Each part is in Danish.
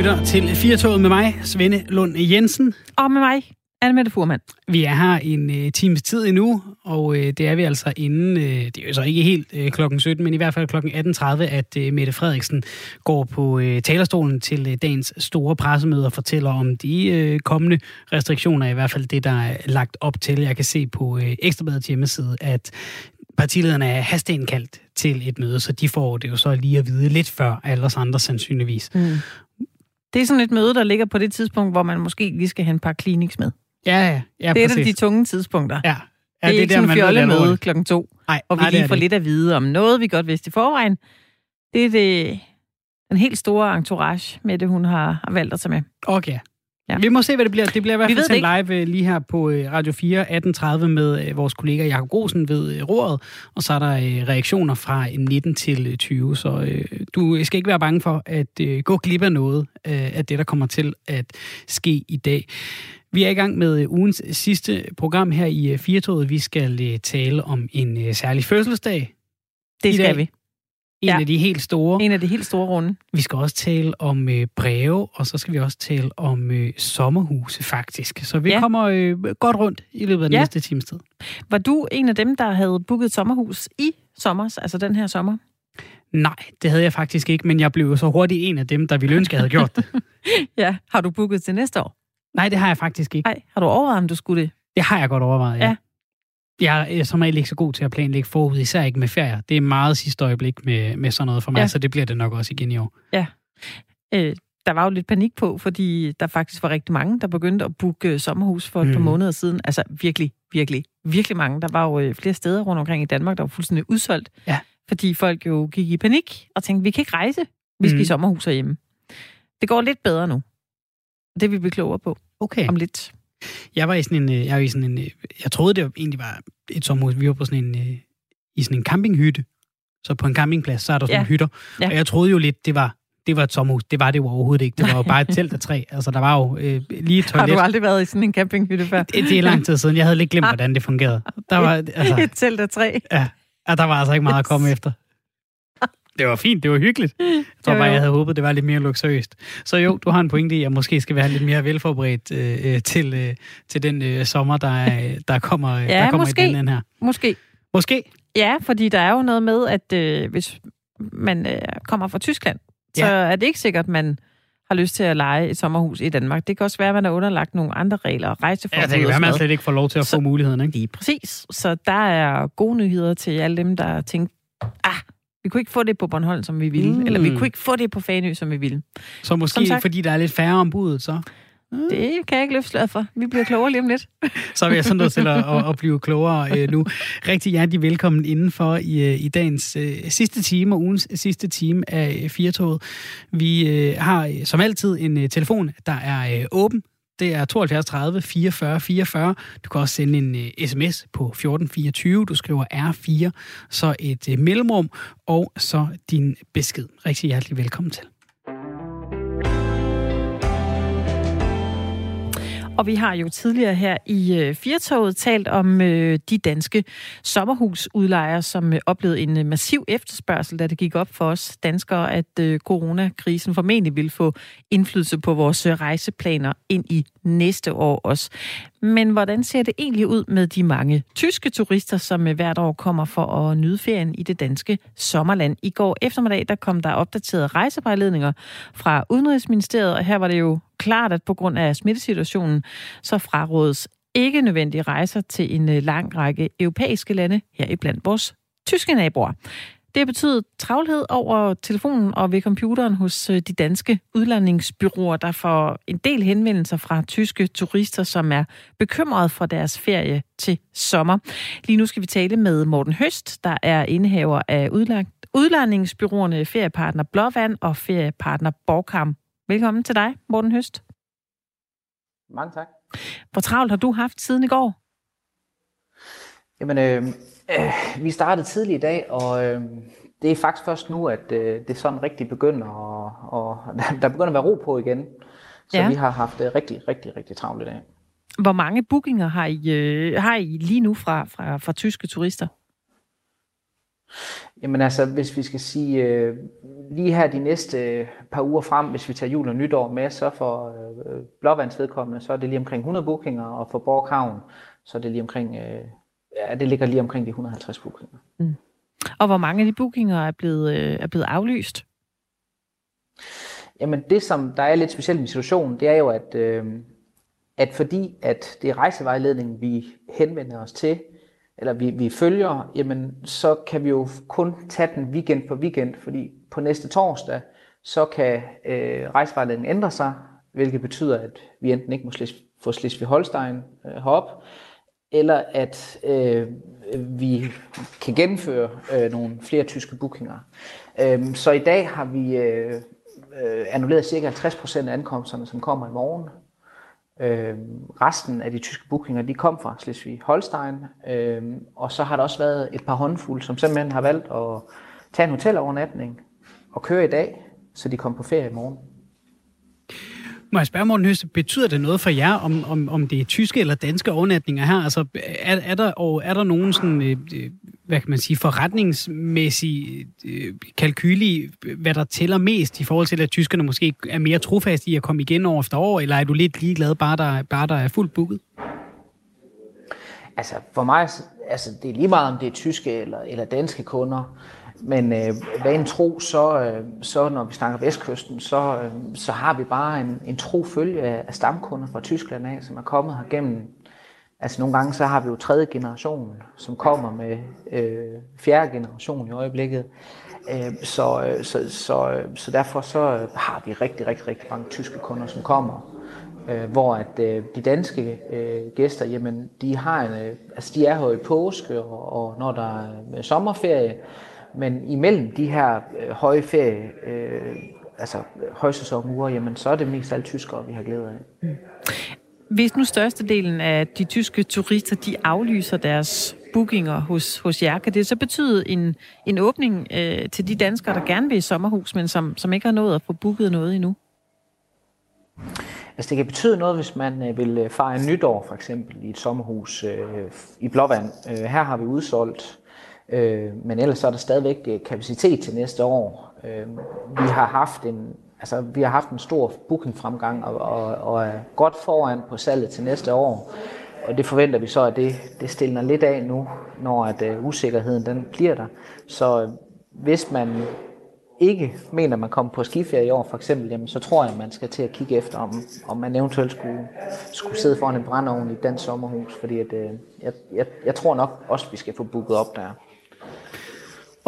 lytter til Firtoget med mig, Svende Lund Jensen. Og med mig, Anne Mette Furman. Vi er her en uh, times tid endnu, og uh, det er vi altså inden, uh, det er jo så ikke helt uh, klokken 17, men i hvert fald klokken 18.30, at uh, Mette Frederiksen går på uh, talerstolen til uh, dagens store pressemøde og fortæller om de uh, kommende restriktioner, i hvert fald det, der er lagt op til. Jeg kan se på uh, Ekstrabladets hjemmeside, at partilederne er hasteindkaldt til et møde, så de får det jo så lige at vide lidt før alle os andre sandsynligvis. Mm. Det er sådan et møde, der ligger på det tidspunkt, hvor man måske lige skal have en par kliniks med. Ja, ja. ja det er et af de tunge tidspunkter. Ja. ja det er det ikke der, sådan en fjollemøde klokken to, nej, hvor vi nej, lige får lidt at vide om noget, vi godt vidste i forvejen. Det er det, den helt store entourage med det, hun har, har valgt at tage med. Okay. Ja. Vi må se, hvad det bliver. Det bliver i hvert fald sendt live øh, lige her på øh, Radio 4 18.30 med øh, vores kollega Jakob Grosen ved roret. Og så er der reaktioner fra 19 til 20. Så du skal ikke være bange for at gå glip af noget af det, der kommer til at ske i dag. Vi er i gang med ugens sidste program her i Firtoget. Vi skal tale om en særlig fødselsdag. Det skal vi. En ja. af de helt store. En af de helt store runde. Vi skal også tale om øh, breve, og så skal vi også tale om øh, sommerhuse, faktisk. Så vi ja. kommer øh, godt rundt i løbet af ja. næste times tid. Var du en af dem, der havde booket sommerhus i sommer, altså den her sommer? Nej, det havde jeg faktisk ikke, men jeg blev så hurtigt en af dem, der ville ønske, jeg havde gjort det. ja, har du booket til næste år? Nej, det har jeg faktisk ikke. Nej, har du overvejet, om du skulle det? Det har jeg godt overvejet, ja. ja. Jeg er som regel ikke så god til at planlægge forud, især ikke med ferier. Det er meget sidste øjeblik med, med sådan noget for mig, ja. så det bliver det nok også igen i år. Ja. Øh, der var jo lidt panik på, fordi der faktisk var rigtig mange, der begyndte at booke sommerhus for et mm. par måneder siden. Altså virkelig, virkelig, virkelig mange. Der var jo øh, flere steder rundt omkring i Danmark, der var fuldstændig udsolgt. Ja. Fordi folk jo gik i panik og tænkte, vi kan ikke rejse, vi skal mm. i sommerhus herhjemme. Det går lidt bedre nu. Det vil vi klogere på okay. om lidt. Jeg var i sådan en, øh, jeg var i sådan en, øh, jeg troede det egentlig var et sommerhus. Vi var på sådan en, øh, i sådan en campinghytte. Så på en campingplads, så er der sådan ja. hytter. Ja. Og jeg troede jo lidt, det var, det var et sommerhus. Det var det jo overhovedet ikke. Det var jo bare et telt af træ. Altså, der var jo øh, lige et toilet. Har du aldrig været i sådan en campinghytte før? Det, det er lang tid siden. Jeg havde lidt glemt, hvordan det fungerede. Der var, altså, et telt af træ? Ja, ja, der var altså ikke meget at komme efter det var fint, det var hyggeligt. Jeg tror bare, jeg havde håbet, det var lidt mere luksuriøst. Så jo, du har en pointe i, at jeg måske skal være lidt mere velforberedt øh, øh til, øh, til den øh, sommer, der, er, der kommer, ja, der kommer måske. i den her. Måske. Måske. Ja, fordi der er jo noget med, at øh, hvis man øh, kommer fra Tyskland, ja. så er det ikke sikkert, at man har lyst til at lege et sommerhus i Danmark. Det kan også være, at man er underlagt nogle andre regler og rejseforbud. Ja, det kan være, at man slet ikke får lov til at så, få muligheden. Ikke? Lige præcis. Så der er gode nyheder til alle dem, der tænker, ah, vi kunne ikke få det på Bornholm, som vi ville. Mm. Eller vi kunne ikke få det på Fanø, som vi ville. Så måske sagt, fordi der er lidt færre ombud, så? Det kan jeg ikke løfte for. Vi bliver klogere lige om lidt. så er vi sådan nødt til at, at, at blive klogere øh, nu. Rigtig hjertelig velkommen indenfor i, øh, i dagens øh, sidste time og ugens sidste time af øh, Firtoget. Vi øh, har øh, som altid en øh, telefon, der er øh, åben. Det er 72 30 44 44. Du kan også sende en øh, uh, sms på 1424. Du skriver R4, så et uh, mellemrum, og så din besked. Rigtig hjertelig velkommen til. Og vi har jo tidligere her i øh, Firtoget talt om øh, de danske sommerhusudlejere, som øh, oplevede en øh, massiv efterspørgsel, da det gik op for os danskere, at øh, coronakrisen formentlig vil få indflydelse på vores øh, rejseplaner ind i næste år også. Men hvordan ser det egentlig ud med de mange tyske turister, som øh, hvert år kommer for at nyde ferien i det danske sommerland? I går eftermiddag der kom der opdaterede rejsevejledninger fra Udenrigsministeriet, og her var det jo klart, at på grund af smittesituationen, så frarådes ikke nødvendige rejser til en øh, lang række europæiske lande, heriblandt vores tyske naboer. Det betyder travlhed over telefonen og ved computeren hos øh, de danske udlandingsbyråer, der får en del henvendelser fra tyske turister, som er bekymrede for deres ferie til sommer. Lige nu skal vi tale med Morten Høst, der er indehaver af udlandingsbyråerne Feriepartner Blåvand og Feriepartner Borgkamp Velkommen til dig, Morten Høst. Mange tak. Hvor travlt har du haft siden i går? Jamen, øh, øh, vi startede tidligt i dag, og øh, det er faktisk først nu, at øh, det sådan rigtig begynder, og, og der begynder at være ro på igen. Så ja. vi har haft det rigtig, rigtig, rigtig travlt i dag. Hvor mange bookinger har I, øh, har I lige nu fra, fra, fra tyske turister? Jamen altså, hvis vi skal sige øh, lige her de næste par uger frem, hvis vi tager jul og nytår med, så for øh, Blåvands vedkommende, så er det lige omkring 100 bookinger, og for Borg Havn, så er det lige omkring, øh, ja, det ligger lige omkring de 150 bookinger. Mm. Og hvor mange af de bookinger er blevet, øh, er blevet aflyst? Jamen det, som der er lidt specielt i situationen, det er jo, at, øh, at fordi at det er rejsevejledningen, vi henvender os til, eller vi, vi følger, jamen så kan vi jo kun tage den weekend på weekend, fordi på næste torsdag, så kan øh, rejsevejledningen ændre sig, hvilket betyder, at vi enten ikke må slis, få Slesvig-Holstein øh, herop, eller at øh, vi kan gennemføre øh, nogle flere tyske bookinger. Øh, så i dag har vi øh, øh, annulleret ca. 50% af ankomsterne, som kommer i morgen. Øh, resten af de tyske bookinger, de kom fra Slesvig-Holstein, øh, og så har der også været et par håndfulde, som simpelthen har valgt at tage en hotelovernatning og køre i dag, så de kom på ferie i morgen. Må jeg spørge, Morten Høst, betyder det noget for jer, om, om, om det er tyske eller danske overnatninger her? Altså, er, er, der, og er der nogen sådan, øh, øh hvad kan man sige, forretningsmæssig øh, kalkyl i, hvad der tæller mest i forhold til, at tyskerne måske er mere trofaste i at komme igen år efter år, eller er du lidt ligeglad, bare der, bare der er fuldt booket? Altså, for mig, altså, det er lige meget, om det er tyske eller, eller danske kunder. Men øh, hvad en tro, så, øh, så når vi snakker vestkysten, så, øh, så har vi bare en, en tro følge af, af stamkunder fra Tyskland af, som er kommet her gennem. Altså nogle gange så har vi jo tredje generation, som kommer med øh, fjerde generation i øjeblikket. Øh, så, øh, så, så, øh, så derfor så øh, har vi rigtig, rigtig, rigtig mange tyske kunder, som kommer. Øh, hvor at øh, de danske øh, gæster, jamen de har en, øh, altså de er her i påske, og, og når der er sommerferie, men imellem de her øh, høje ferie, øh, altså højsæsonuger, jamen så er det mest alle tyskere, vi har glæde af. Mm. Hvis nu størstedelen af de tyske turister, de aflyser deres bookinger hos, hos jer, kan det så betyde en, en åbning øh, til de danskere, der gerne vil i sommerhus, men som, som ikke har nået at få booket noget endnu? Altså det kan betyde noget, hvis man øh, vil øh, fejre nytår for eksempel i et sommerhus øh, i Blåvand. Øh, her har vi udsolgt Øh, men ellers så er der stadigvæk øh, kapacitet til næste år. Øh, vi har haft en altså, vi har haft en stor bookingfremgang og, og, og er godt foran på salget til næste år. Og det forventer vi så, at det, det stiller lidt af nu, når at, uh, usikkerheden den bliver der. Så øh, hvis man ikke mener, at man kommer på skiferie i år, for eksempel, jamen, så tror jeg, at man skal til at kigge efter, om, om man eventuelt skulle, skulle sidde foran en brændeovn i den sommerhus, fordi at, uh, jeg, jeg, jeg tror nok også, at vi skal få booket op der.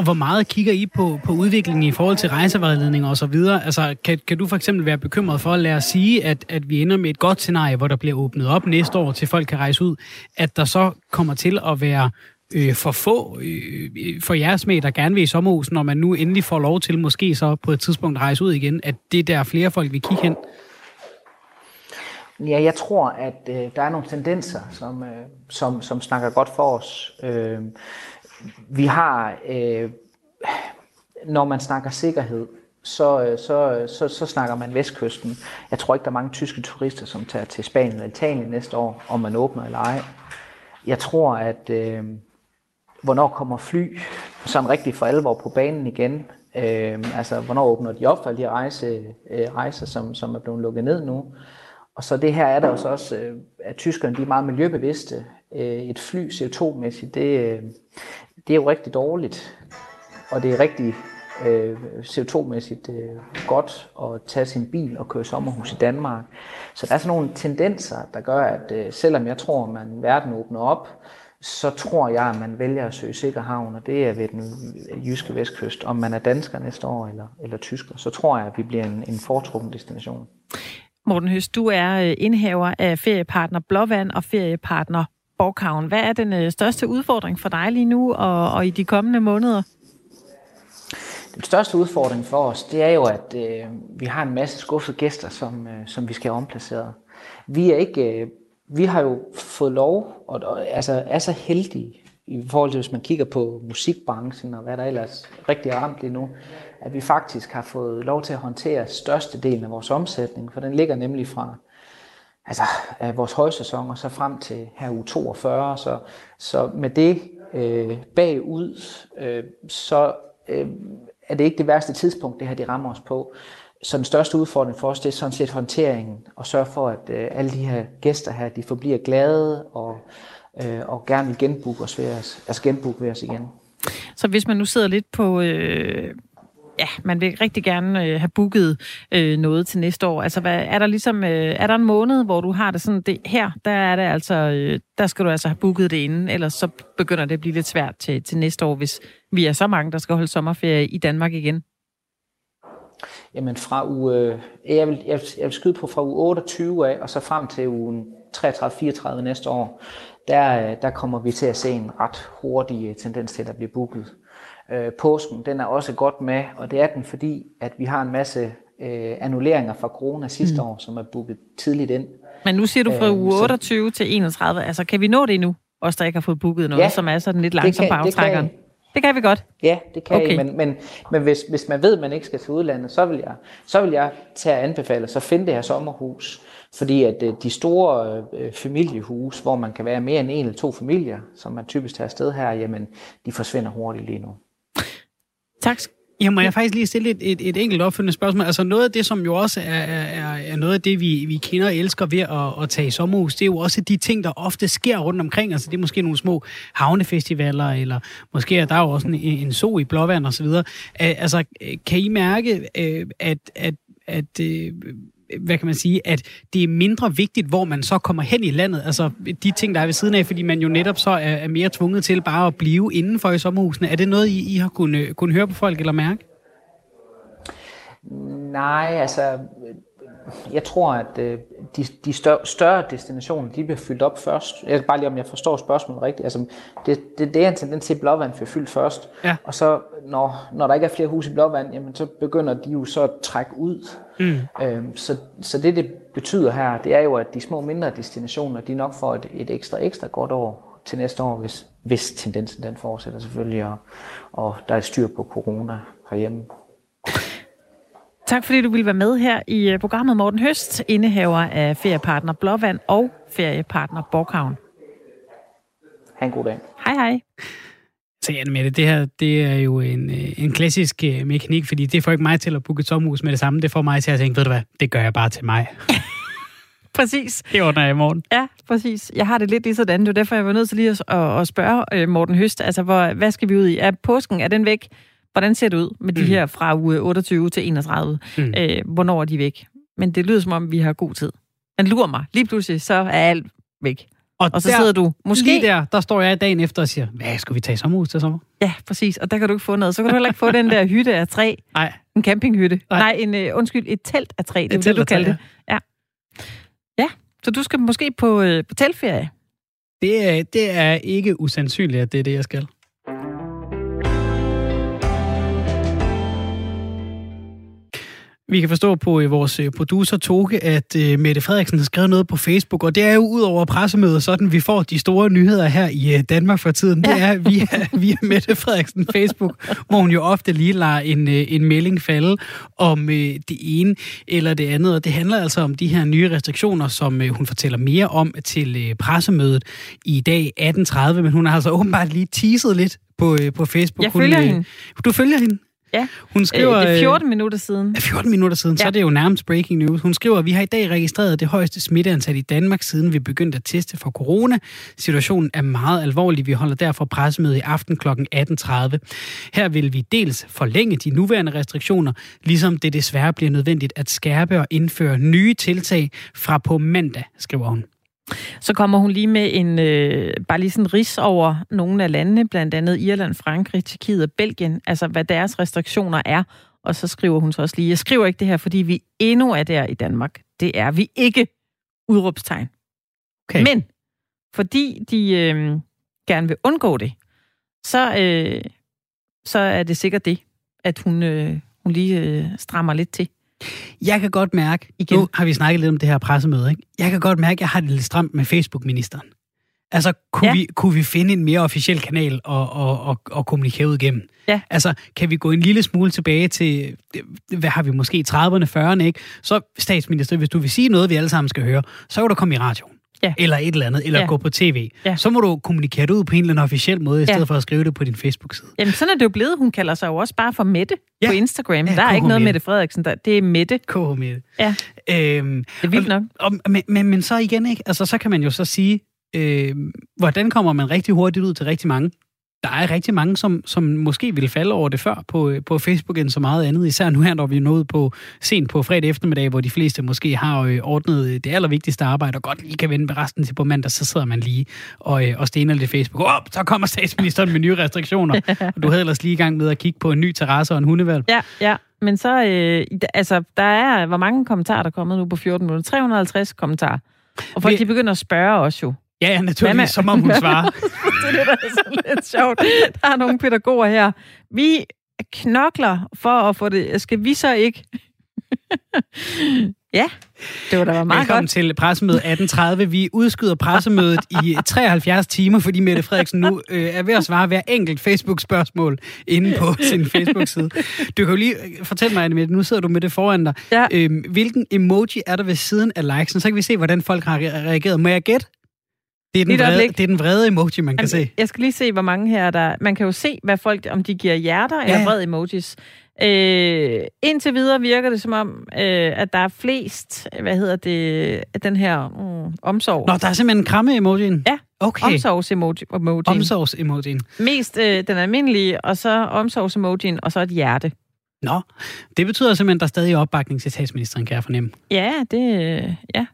Og hvor meget kigger I på, på udviklingen i forhold til rejsevejledning og så videre? Altså, kan, kan du for eksempel være bekymret for, at lade os sige, at, at vi ender med et godt scenarie, hvor der bliver åbnet op næste år, til folk kan rejse ud, at der så kommer til at være øh, for få øh, øh for jeres med, der gerne vil i sommerhus, når man nu endelig får lov til måske så på et tidspunkt at rejse ud igen, at det der flere folk vil kigge hen? Ja, jeg tror, at øh, der er nogle tendenser, som, øh, som, som snakker godt for os. Øh, vi har, øh, når man snakker sikkerhed, så, øh, så, øh, så, så snakker man vestkysten. Jeg tror ikke, der er mange tyske turister, som tager til Spanien eller Italien næste år, om man åbner eller ej. Jeg tror, at øh, hvornår kommer fly sådan rigtig for alvor på banen igen? Øh, altså, hvornår åbner de op for de rejse, øh, rejser, som, som er blevet lukket ned nu? Og så det her er der jo så også, øh, at tyskerne de er meget miljøbevidste. Øh, et fly CO2-mæssigt, det, øh, det er jo rigtig dårligt, og det er rigtig øh, CO2-mæssigt øh, godt at tage sin bil og køre sommerhus i Danmark. Så der er sådan nogle tendenser, der gør, at øh, selvom jeg tror, at man verden åbner op, så tror jeg, at man vælger at søge sikker havn, og det er ved den øh, jyske vestkyst. Om man er dansker næste år eller, eller tysker, så tror jeg, at vi bliver en, en foretrukken destination. Morten Høst, du er øh, indhaver af feriepartner Blåvand og feriepartner Borghavn. Hvad er den øh, største udfordring for dig lige nu og, og i de kommende måneder? Den største udfordring for os, det er jo, at øh, vi har en masse skuffede gæster, som, øh, som vi skal have omplaceret. Vi er ikke, øh, vi har jo fået lov, og, og altså er så heldige, i forhold til hvis man kigger på musikbranchen og hvad der ellers rigtig er ramt lige nu, at vi faktisk har fået lov til at håndtere størstedelen af vores omsætning, for den ligger nemlig fra altså, af vores højsæson og så frem til her u 42. Så, så med det øh, bagud, øh, så øh, er det ikke det værste tidspunkt, det her de rammer os på. Så den største udfordring for os, det er sådan set håndteringen, og sørge for, at øh, alle de her gæster her, de forbliver glade og, øh, og gerne vil genbooke os ved os, altså genbooke ved os igen. Så hvis man nu sidder lidt på, øh, ja, man vil rigtig gerne øh, have booket øh, noget til næste år. Altså, hvad, er der ligesom, øh, er der en måned, hvor du har det sådan, det, her, der er det altså, øh, der skal du altså have booket det inden, ellers så begynder det at blive lidt svært til, til næste år, hvis vi er så mange, der skal holde sommerferie i Danmark igen. Jamen fra uge, øh, jeg, vil, jeg, jeg vil skyde på fra uge 28 af, og så frem til ugen 33-34 næste år, der, øh, der kommer vi til at se en ret hurtig øh, tendens til at blive booket. Øh, påsken, den er også godt med, og det er den, fordi at vi har en masse øh, annulleringer fra corona sidste mm. år, som er booket tidligt ind. Men nu siger du fra uge 28 så, til 31, altså kan vi nå det nu? Os, der ikke har fået booket noget, ja, som er sådan lidt langsomt på aftrækkeren. Det kan, det kan vi godt. Ja, det kan okay. I, men, men, men hvis, hvis man ved, at man ikke skal til udlandet, så vil jeg, så vil jeg tage at anbefale, så finde det her sommerhus. Fordi at øh, de store øh, familiehus, hvor man kan være mere end en eller to familier, som man typisk tager afsted her, jamen, de forsvinder hurtigt lige nu. Tak Ja, må jeg faktisk lige stille et, et, et enkelt opfølgende spørgsmål? Altså noget af det, som jo også er, er, er noget af det, vi, vi kender og elsker ved at, at tage i sommerhus, det er jo også de ting, der ofte sker rundt omkring. Altså det er måske nogle små havnefestivaler, eller måske er der jo også en, en so i blåvand osv. Altså kan I mærke, øh, at, at, at øh, hvad kan man sige, at det er mindre vigtigt, hvor man så kommer hen i landet. Altså de ting, der er ved siden af, fordi man jo netop så er, er mere tvunget til bare at blive indenfor i sommerhusene. Er det noget, I, I har kunnet, kunnet høre på folk eller mærke? Nej, altså jeg tror, at øh, de, de større, større destinationer, de bliver fyldt op først. Jeg skal bare lige, om jeg forstår spørgsmålet rigtigt. Altså, det, det, det er en tendens til, at Blåvand bliver fyldt først. Ja. Og så, når, når der ikke er flere huse i Blåvand, jamen, så begynder de jo så at trække ud. Mm. Øhm, så, så det, det betyder her, det er jo, at de små mindre destinationer, de nok får et, et ekstra, ekstra godt år til næste år, hvis, hvis tendensen den fortsætter selvfølgelig, og, og der er styr på corona herhjemme. Tak fordi du ville være med her i øh, programmet Morten Høst, indehaver af feriepartner Blåvand og feriepartner Borghavn. Ha' en god dag. Hej hej. Så ja, med det, det her, det er jo en, øh, en klassisk øh, mekanik, fordi det får ikke mig til at booke et sommerhus med det samme. Det får mig til at tænke, ved du hvad, det gør jeg bare til mig. præcis. Det ordner jeg i morgen. Ja, præcis. Jeg har det lidt lige sådan. Det er derfor, jeg var nødt til lige at, at spørge Morten Høst, altså, hvor, hvad skal vi ud i? Er påsken, er den væk? Hvordan ser det ud med de mm. her fra uge 28 til 31? Mm. Øh, hvornår er de væk? Men det lyder som om, vi har god tid. Men lurer mig. Lige pludselig, så er alt væk. Og, og så der, sidder du måske... Lige der, der står jeg dagen efter og siger, hvad skal vi tage sommerhus til sommer? Ja, præcis. Og der kan du ikke få noget. Så kan du heller ikke få den der hytte af træ. Nej. En campinghytte. Nej, Nej en, uh, undskyld, et telt af træ. Det er det, du kalder det. Ja. ja, så du skal måske på, uh, på teltferie. Det er, det er ikke usandsynligt, at det er det, jeg skal. Vi kan forstå på øh, vores øh, producer Toge, at øh, Mette Frederiksen har skrevet noget på Facebook, og det er jo ud over pressemødet, sådan vi får de store nyheder her i Danmark for tiden. Ja. Det er via, via Mette Frederiksen Facebook, hvor hun jo ofte lige lader en, en melding falde om det ene eller det andet. Og det handler altså om de her nye restriktioner, som hun fortæller mere om til pressemødet i dag 18.30, men hun har altså åbenbart lige teaset lidt på, på Facebook. Jeg følger hun, hende. Du følger hende? Ja, hun skriver, øh, det er 14 minutter siden. 14 minutter siden, ja. så er det jo nærmest breaking news. Hun skriver, at vi har i dag registreret det højeste smitteantal i Danmark, siden vi begyndte at teste for corona. Situationen er meget alvorlig. Vi holder derfor pressemøde i aften kl. 18.30. Her vil vi dels forlænge de nuværende restriktioner, ligesom det desværre bliver nødvendigt at skærpe og indføre nye tiltag fra på mandag, skriver hun. Så kommer hun lige med en øh, bare lige sådan ris over nogle af landene, blandt andet Irland, Frankrig, Tjekkiet og Belgien, altså hvad deres restriktioner er. Og så skriver hun så også lige, jeg skriver ikke det her, fordi vi endnu er der i Danmark. Det er vi ikke. Udråbstegn. Okay. Men fordi de øh, gerne vil undgå det, så, øh, så er det sikkert det, at hun, øh, hun lige øh, strammer lidt til. Jeg kan godt mærke, Igen. nu har vi snakket lidt om det her pressemøde, ikke? jeg kan godt mærke, at jeg har det lidt stramt med Facebook-ministeren. Altså, kunne, ja. vi, kunne vi finde en mere officiel kanal og, og, og, og kommunikere ud igennem? Ja. Altså, kan vi gå en lille smule tilbage til, hvad har vi måske, 30'erne, 40'erne, ikke? Så statsminister, hvis du vil sige noget, vi alle sammen skal høre, så er du komme i radioen. Ja. eller et eller andet, eller Ja. gå på tv, Ja. så må du kommunikere det ud på en eller anden officiel måde, i Ja. stedet for at skrive det på din Facebook-side. Jamen, sådan er det jo blevet. Hun kalder sig jo også bare for Mette Ja. på Instagram. Ja, der er ikke noget Mette. Mette Frederiksen, der, det er Mette. KH med det. Ja, Øhm, det er vildt nok. og, men, men, men så igen, ikke? Altså, så kan man jo så sige, øh, hvordan kommer man rigtig hurtigt ud til rigtig mange? Der er rigtig mange, som, som måske ville falde over det før på, øh, på Facebook end så meget andet. Især nu her, når vi er nået på sent på fredag eftermiddag, hvor de fleste måske har øh, ordnet øh, det allervigtigste arbejde, og godt lige kan vende resten til på mandag, så sidder man lige og, og stener lidt Facebook. Åh, så kommer statsministeren med nye restriktioner. og du havde ellers lige i gang med at kigge på en ny terrasse og en hundevalg. Ja, ja. Men så, øh, altså, der er, hvor mange kommentarer, der er kommet nu på 14 minutter? 350 kommentarer. Og folk, Vi- de begynder at spørge os jo. Ja, ja, naturligvis, som om hun svarer. det er det, der er så lidt sjovt. Der er nogle pædagoger her. Vi knokler for at få det. Skal vi så ikke? ja, det var da meget Velkommen godt. til pressemødet 18.30. Vi udskyder pressemødet i 73 timer, fordi Mette Frederiksen nu øh, er ved at svare hver enkelt Facebook-spørgsmål inde på sin Facebook-side. Du kan jo lige øh, fortælle mig, Anne, nu sidder du med det foran dig. Ja. Øhm, hvilken emoji er der ved siden af likesen? Så kan vi se, hvordan folk har re- reageret. Må jeg gætte? Det er, den vrede, det er den vrede emoji, man kan se. Jeg skal lige se, hvor mange her der... Man kan jo se, hvad folk, om de giver hjerter Ja, eller ja. vred emojis. Øh, indtil videre virker det som om, øh, at der er flest, hvad hedder det, den her mm, omsorg. Nå, der er simpelthen en kramme-emojien? Ja, Okay. Omsorgs-emoji. Omsorgs-emojien. Mest øh, den almindelige, og så omsorgs-emojien, og så et hjerte. Nå, det betyder simpelthen, at der stadig er opbakning til statsministeren, kan jeg fornemme. Ja, det... Øh, ja.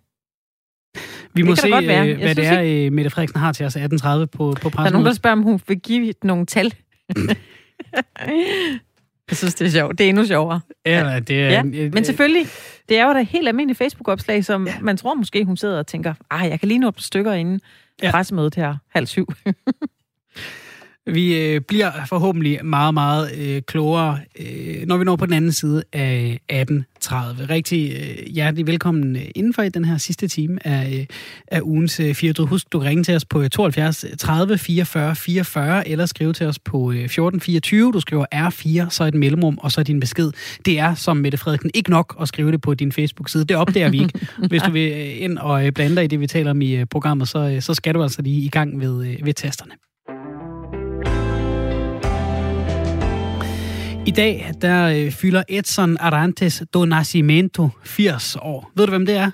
Vi må kan da se, øh, Jeg hvad det synes er, øh, Mette Frederiksen har til os 18.30 på, på Der er nogen, der spørger, om hun vil give nogle tal. Jeg synes, det er sjovt. Det er endnu sjovere. Ja, det er, Ja, øh, men selvfølgelig, det er jo da et helt almindeligt Facebook-opslag, som ja. man tror måske, hun sidder og tænker, ah, jeg kan lige nå et par stykker inden ja. pressemødet her halv syv. Vi øh, bliver forhåbentlig meget, meget øh, klogere, øh, når vi når på den anden side af 18.30. Rigtig øh, hjertelig velkommen øh, indenfor i den her sidste time af, øh, af ugens øh, 4. Husk, du kan ringe til os på øh, 72 30 44 44, eller skrive til os på øh, 14 24. Du skriver R4, så et mellemrum, og så din besked. Det er, som Mette Frederiksen, ikke nok at skrive det på din Facebook-side. Det opdager vi ikke. Hvis du vil øh, ind og øh, blande dig i det, vi taler om i øh, programmet, så, øh, så skal du altså lige i gang ved, øh, ved tasterne. I dag, der øh, fylder Edson Arantes do Nascimento 80 år. Ved du, hvem det er?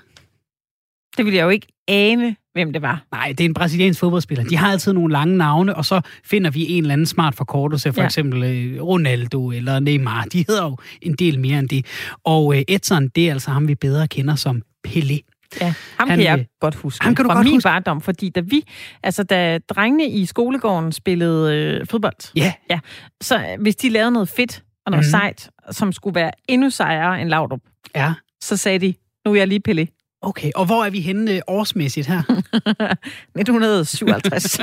Det ville jeg jo ikke ane, hvem det var. Nej, det er en brasiliansk fodboldspiller. De har altid nogle lange navne, og så finder vi en eller anden smart forkortelse, for ja. Eksempel øh, Ronaldo eller Neymar. De hedder jo en del mere end det. Og øh, Edson, det er altså ham, vi bedre kender som Pelé. Ja, ham Han, kan jeg øh, godt huske ham kan du fra godt min huske. barndom, fordi da vi, altså da drengene i skolegården spillede øh, fodbold, Ja, så øh, hvis de lavede noget fedt og noget mm. sejt, som skulle være endnu sejere end Laudrup, ja. så sagde de, nu er jeg lige Pelé. Okay, og hvor er vi henne øh, årsmæssigt her? 1957.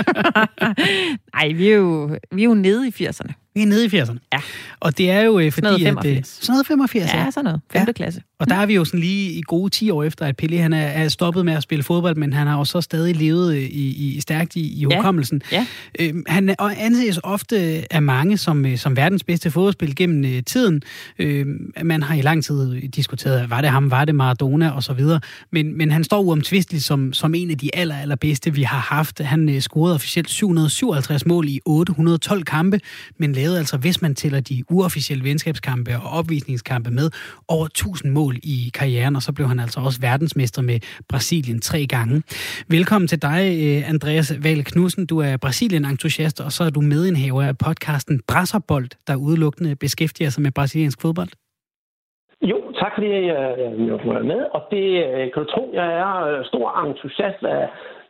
Nej, vi er, jo, vi er jo nede i 80'erne. Vi er nede i 80'erne. Ja. Og det er jo øh, fordi, noget at... 85. Øh, sådan noget 85, Ja, sådan noget. 5. Ja. klasse. Og der er vi jo sådan lige i gode 10 år efter, at Pelé han er, er stoppet med at spille fodbold, men han har jo så stadig levet øh, i, i stærkt i, i Ja. hukommelsen. Ja. Øh, han anses ofte af mange som, øh, som verdens bedste fodboldspil gennem øh, tiden. Øh, man har i lang tid diskuteret, var det ham, var det Maradona og så videre. Men, men han står uomtvisteligt som, som en af de aller, allerbedste, vi har haft. Han øh, scorede officielt 757 mål i 812 kampe, men lavede altså, hvis man tæller de uofficielle venskabskampe og opvisningskampe med, over 1000 mål i karrieren, og så blev han altså også verdensmester med Brasilien tre gange. Velkommen til dig, øh, Andreas Val Knudsen. Du er Brasilien-entusiast, og så er du medindhaver af podcasten Brasserbold, der udelukkende beskæftiger sig med brasiliansk fodbold. Jo, tak fordi jeg, jeg, jeg må med. Og det øh, kan du tro, jeg er øh, stor entusiast, af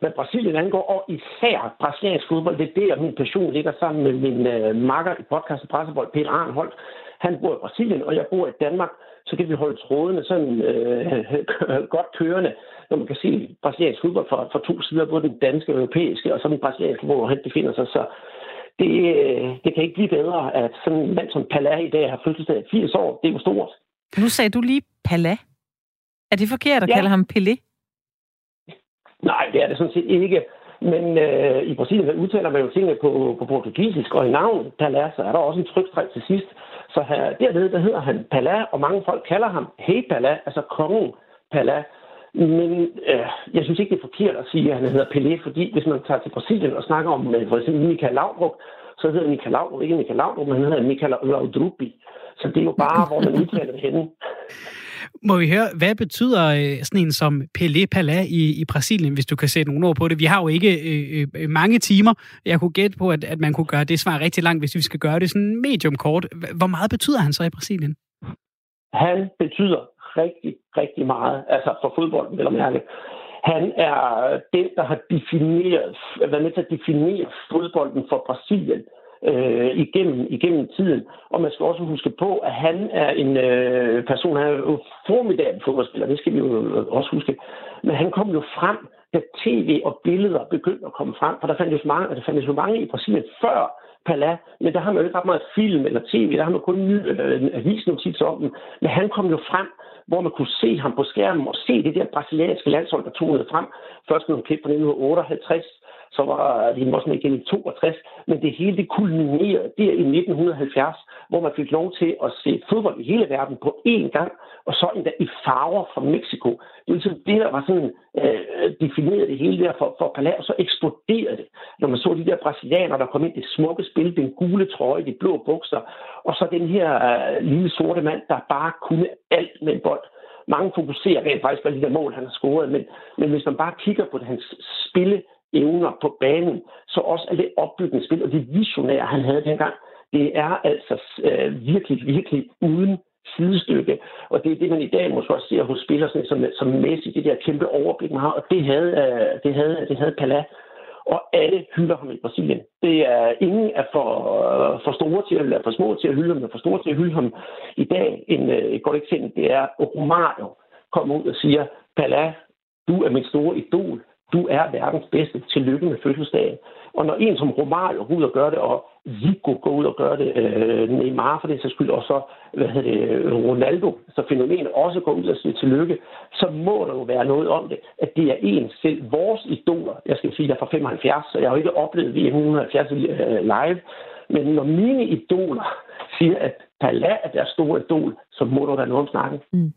hvad Brasilien angår, og især brasiliansk fodbold. Det er der, min passion ligger sammen med min øh, makker i podcasten Pressebold, Peter Arnholdt. Han bor i Brasilien, og jeg bor i Danmark. Så kan vi holde trådene sådan øh, godt kørende, når man kan se brasiliansk fodbold fra, fra to sider, både den danske og europæiske, og så den brasilianske, hvor han befinder sig. Så det, øh, det kan ikke blive bedre, at sådan en mand som Palais i dag har fødselsdag i 80 år. Det er jo stort. Nu sagde du lige Pala. Er det forkert at Ja. kalde ham Pelé? Nej, det er det sådan set ikke. Men øh, i Brasilien der udtaler man jo tingene på, på portugisisk, og i navn Palais, så er der også en trykstreg til sidst. Så her, dernede, der hedder han Palais, og mange folk kalder ham Hey Palais, altså kongen Palais. Men øh, jeg synes ikke, det er forkert at sige, at han hedder Pelé, fordi hvis man tager til Brasilien og snakker om øh, for eksempel Michael Laudrup, så hedder Michael Laudrup ikke Michael Laudrup, men han hedder Michael Laudrupi. Så det er jo bare, hvor man udtaler det henne. Må vi høre, hvad betyder øh, sådan en som Pelé Palá i, i Brasilien, hvis du kan sætte nogle ord på det? Vi har jo ikke øh, øh, mange timer. Jeg kunne gætte på, at, at man kunne gøre det svar rigtig langt, hvis vi skal gøre det sådan medium kort. Hvor meget betyder han så i Brasilien? Han betyder rigtig, rigtig meget, altså for fodbolden, vil jeg mærke. Han er den, der har defineret, været med til at definere fodbolden for Brasilien øh, igennem, igennem tiden. Og man skal også huske på, at han er en øh, person, han er jo formidabel fodboldspiller, det skal vi jo også huske. Men han kom jo frem, da tv og billeder begyndte at komme frem, for der fandtes mange, der fandtes jo mange i Brasilien før Pala, men der har man jo ikke ret meget film eller tv, der har man kun ny øh, avisnotits om dem. Men han kom jo frem, hvor man kunne se ham på skærmen og se det der brasilianske landshold, der tog noget frem. Først nogle klip fra 1958, så var de måske ikke igen i 62, men det hele det kulminerede der i 1970, hvor man fik lov til at se fodbold i hele verden på én gang, og så endda i farver fra Mexico. Det var ligesom det, der var sådan øh, defineret det hele der for, for Palau, og så eksploderede det, når man så de der brasilianere, der kom ind i det smukke spil, den gule trøje, de blå bukser, og så den her øh, lille sorte mand, der bare kunne alt med en bold mange fokuserer rent faktisk på de der mål, han har scoret, men, men hvis man bare kigger på det, hans spille, evner på banen, så også er det opbygningsspil og det visionære, han havde dengang, det er altså øh, virkelig, virkelig uden sidestykke. Og det er det, man i dag måske også ser hos spillere som, som Messi, det der kæmpe overblik, man har, og det havde, øh, det havde, det havde Pala. Og alle hylder ham i Brasilien. Det er ingen er for, øh, for store til, eller for små til at hylde ham, eller for store til at hylde ham. I dag, en, øh, et godt eksempel, det er Romario kommer ud og siger, Pala, du er min store idol du er verdens bedste, tillykke med fødselsdagen. Og når en som Romario går ud og gør det, og Zico går ud og gør det, øh, Neymar for det så skyld, og så hvad hedder det, Ronaldo, så fænomenet også går ud og siger tillykke, så må der jo være noget om det, at det er en selv, vores idoler, jeg skal sige, jeg er fra 75, så jeg har jo ikke oplevet VM 170 øh, live, men når mine idoler siger, at Pala er deres store idol, så må der være noget om snakken. Mm.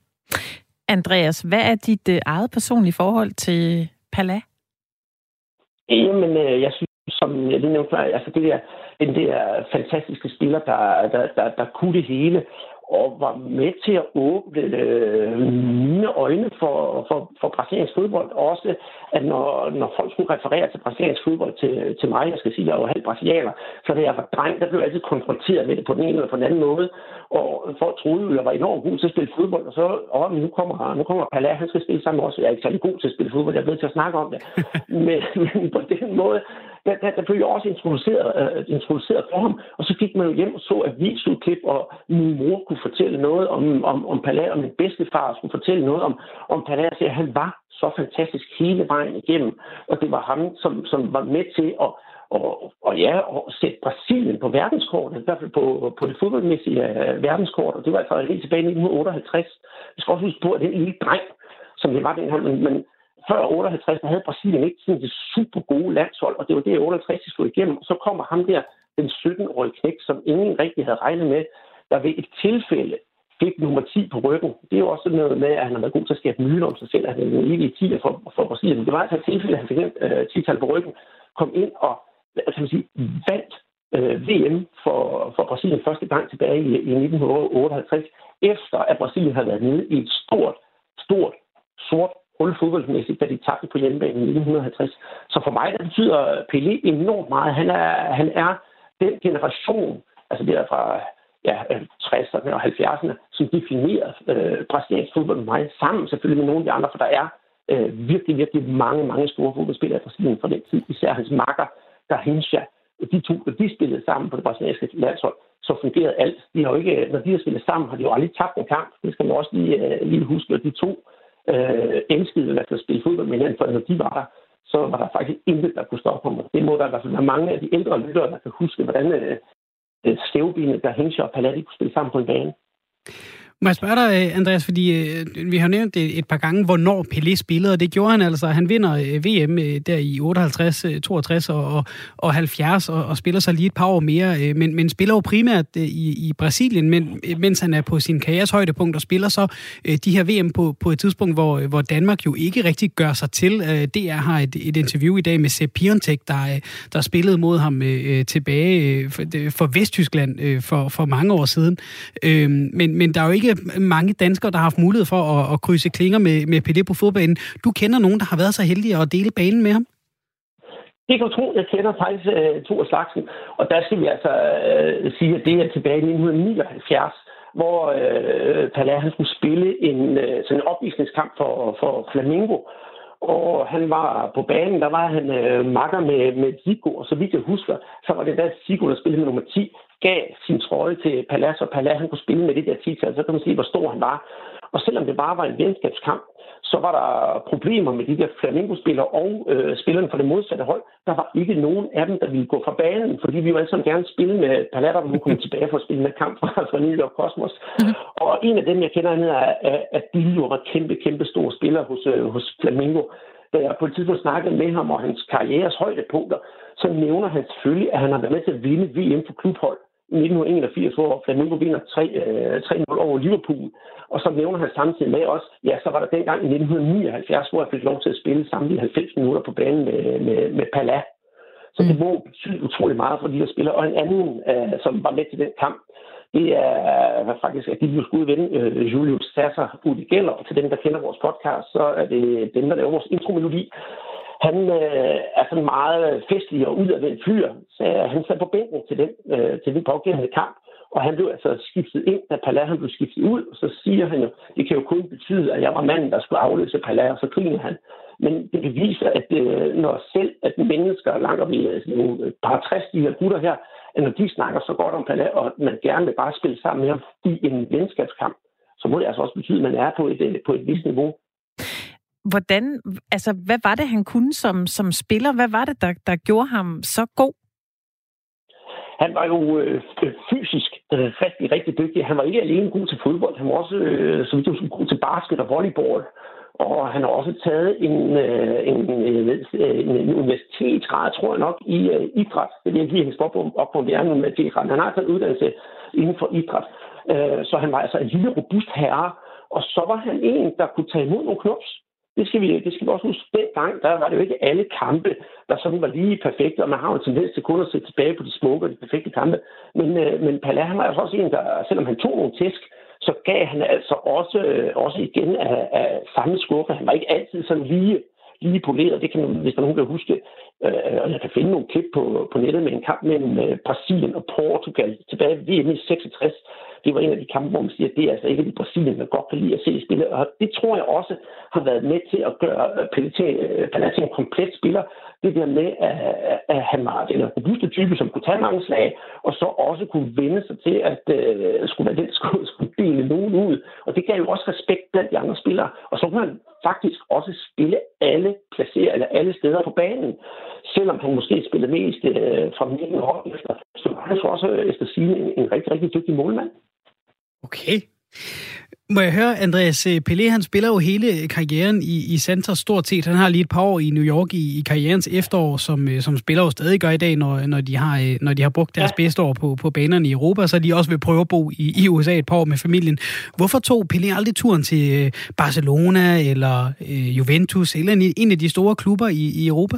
Andreas, hvad er dit øh, eget personlige forhold til Pala? Jamen, øh, jeg synes, som jeg lige nævnte før, altså det der, den der fantastiske spiller, der, der, der, der kunne det hele, og var med til at åbne øh, mine øjne for, for, for brasiliansk fodbold. Også, at når, når folk skulle referere til brasiliansk fodbold til, til mig, jeg skal sige, at jeg var halv brasilianer, så da jeg var dreng, der blev jeg altid konfronteret med det på den ene eller på den anden måde. Og folk troede, at jeg var enormt god til at spille fodbold, og så, åh, nu kommer, nu kommer Pala, han skal spille sammen også. Jeg er ikke særlig god til at spille fodbold, jeg er ved til at snakke om det. men, men på den måde, der, der, der blev jeg også introduceret, uh, introduceret for ham, og så gik man jo hjem og så avisudklip, og min mor kunne fortælle noget om, om, om Palais, og min bedstefar skulle fortælle noget om, om Palais, at han var så fantastisk hele vejen igennem, og det var ham, som, som var med til at og, og ja, og sætte Brasilien på verdenskortet, i hvert fald på, på det fodboldmæssige øh, verdenskort, og det var altså helt tilbage i 1958. Vi skal også huske på, at den lille dreng, som det var den her, men, men før 58, der havde Brasilien ikke sådan det super gode landshold, og det var det, 58 de slog igennem. Så kommer ham der, den 17-årige knæk, som ingen rigtig havde regnet med, der ved et tilfælde fik nummer 10 på ryggen. Det er jo også noget med, at han har været god til at skabe myter om sig selv, at han er en evig 10 for, for Brasilien. Det var altså et tilfælde, at han fik øh, 10-tal på ryggen, kom ind og kan man sige, vandt øh, VM for, for Brasilien første gang tilbage i, i 1958, efter at Brasilien havde været nede i et stort, stort, sort hul fodboldmæssigt, da de tabte på hjemmebane i 1950. Så for mig, der betyder Pelé enormt meget. Han er, han er den generation, altså det er fra ja, 60'erne og 70'erne, som definerer øh, brasiliansk fodbold med mig, sammen selvfølgelig med nogle af de andre, for der er øh, virkelig, virkelig mange, mange store fodboldspillere i Brasilien fra den tid, især hans makker, Garrincha, de to, de spillede sammen på det brasilianske landshold, så fungerede alt. De har jo ikke, når de har spillet sammen, har de jo aldrig tabt en kamp. Det skal man også lige, øh, lige huske, at de to øh, elskede at spille fodbold med hinanden, for når de var der, så var der faktisk intet, der kunne stoppe ham. Det må der i hvert fald være mange af de ældre lyttere, der kan huske, hvordan øh, øh der hængte og Palatti kunne spille sammen på en bane. Må jeg spørge dig, øh, Andreas, fordi øh, vi har nævnt det et par gange, hvornår Pelé spillede, og det gjorde han altså. Han vinder øh, VM der i 58, 62 og, og 70, og, og spiller sig lige et par år mere, men, men spiller jo primært i, i Brasilien, men, mens han er på sin karrieres højdepunkt, og spiller så de her VM på, på et tidspunkt, hvor, hvor Danmark jo ikke rigtig gør sig til. DR har et, et interview i dag med Sepp Piontek, der, der spillede mod ham tilbage for, for Vesttyskland for, for mange år siden. Men, men der er jo ikke mange danskere, der har haft mulighed for at, at krydse klinger med, med Pelé på fodbanen. Du kender nogen, der har været så heldige at dele banen med ham? Det kan du tro, jeg kender faktisk øh, uh, to af slagsen. Og der skal vi altså uh, sige, at det er tilbage i 1979, hvor øh, uh, Pelé han skulle spille en uh, sådan en opvisningskamp for, for Flamingo. Og han var på banen, der var han øh, makker med, med Zico, og så vidt jeg husker, så var det der Zico, der spillede med nummer 10, gav sin trøje til Palas, og Palas han kunne spille med det der 10 så kan man se, hvor stor han var. Og selvom det bare var en venskabskamp, så var der problemer med de der Flamingo-spillere og øh, spillerne fra det modsatte hold. Der var ikke nogen af dem, der ville gå fra banen, fordi vi jo alle sammen gerne spille med Palatter, der komme tilbage for at spille med kamp fra, fra New York Cosmos. Mm. Og en af dem, jeg kender, han hedder, at Billy var kæmpe, kæmpe stor spiller hos, øh, hos Flamingo. Da jeg på et tidspunkt snakkede med ham og hans karrieres højdepunkter, så nævner han selvfølgelig, at han har været med til at vinde VM for klubhold. 1981, hvor Flamengo vinder 3-0 øh, over Liverpool. Og så nævner han samtidig med os, ja, så var der dengang i 1979, hvor jeg fik lov til at spille samtlige 90 minutter på banen med, med, med Pala. Så det mm. må betyde utrolig meget for de der spillere. Og en anden, uh, som var med til den kamp, det er faktisk, at de blev skudt ven, uh, Julius Sasser Udi Geller. Og til dem, der kender vores podcast, så er det dem, der laver vores intromelodi. Han øh, er sådan meget festlig og udadvendt fyr, så øh, han sad på bænken til den, øh, til den pågældende kamp. Og han blev altså skiftet ind, da Pala han blev skiftet ud, og så siger han jo, det kan jo kun betyde, at jeg var manden, der skulle afløse Pala, og så griner han. Men det beviser, at øh, når selv at mennesker langt op i altså, nogle øh, par 60, de her gutter her, at når de snakker så godt om Pala, og man gerne vil bare spille sammen med ham i en venskabskamp, så må det altså også betyde, at man er på et, på et vist niveau hvordan, altså, hvad var det, han kunne som, som spiller? Hvad var det, der, der gjorde ham så god? Han var jo øh, fysisk øh, rigtig, rigtig dygtig. Han var ikke alene god til fodbold. Han var også, øh, som du god til basket og volleyball. Og han har også taget en, øh, en, øh, en, øh, en universitetsgrad, tror jeg nok, i uh, idræt. Det vil jeg lige hans op, op på, det er en universitetsgrad. Han har taget uddannelse inden for idræt. Uh, så han var altså en lille, robust herre. Og så var han en, der kunne tage imod nogle knops. Det skal, vi, det skal vi også huske. Dengang, der var det jo ikke alle kampe, der sådan var lige perfekte, og man har jo en tendens til kun at se tilbage på de smukke og de perfekte kampe. Men, øh, men Pala, han var altså også en, der, selvom han tog nogle tæsk, så gav han altså også, øh, også igen af, af samme skuffe. Han var ikke altid sådan lige, lige poleret. Det kan man, hvis der nogen kan huske. Øh, og jeg kan finde nogle klip på, på nettet med en kamp mellem øh, Brasilien og Portugal tilbage ved VM i 66, det var en af de kampe, hvor man siger, at det er altså ikke de Brasilien, man godt kan lide at se spille. Og det tror jeg også har været med til at gøre Pelé til øh, en komplet spiller. Det der med, at, at han var en robuste type, som kunne tage mange slag, og så også kunne vende sig til, at uh, skulle være den, skulle, skulle dele nogen ud. Og det gav jo også respekt blandt de andre spillere. Og så kunne han faktisk også spille alle placerer, eller alle steder på banen. Selvom han måske spillede mest uh, fra midten og efter, så var han så også efter sin en, en rigtig, rigtig dygtig målmand. Okay. Må jeg høre, Andreas øh, Pelé, han spiller jo hele karrieren i, i Santos stort set. Han har lige et par år i New York i, i karrierens efterår, som, øh, som spiller jo stadig gør i dag, når, når, de, har, øh, når de har brugt deres ja. bedste år på, på banerne i Europa, så de også vil prøve at bo i, i USA et par år med familien. Hvorfor tog Pelé aldrig turen til Barcelona eller øh, Juventus eller en, en af de store klubber i, i Europa?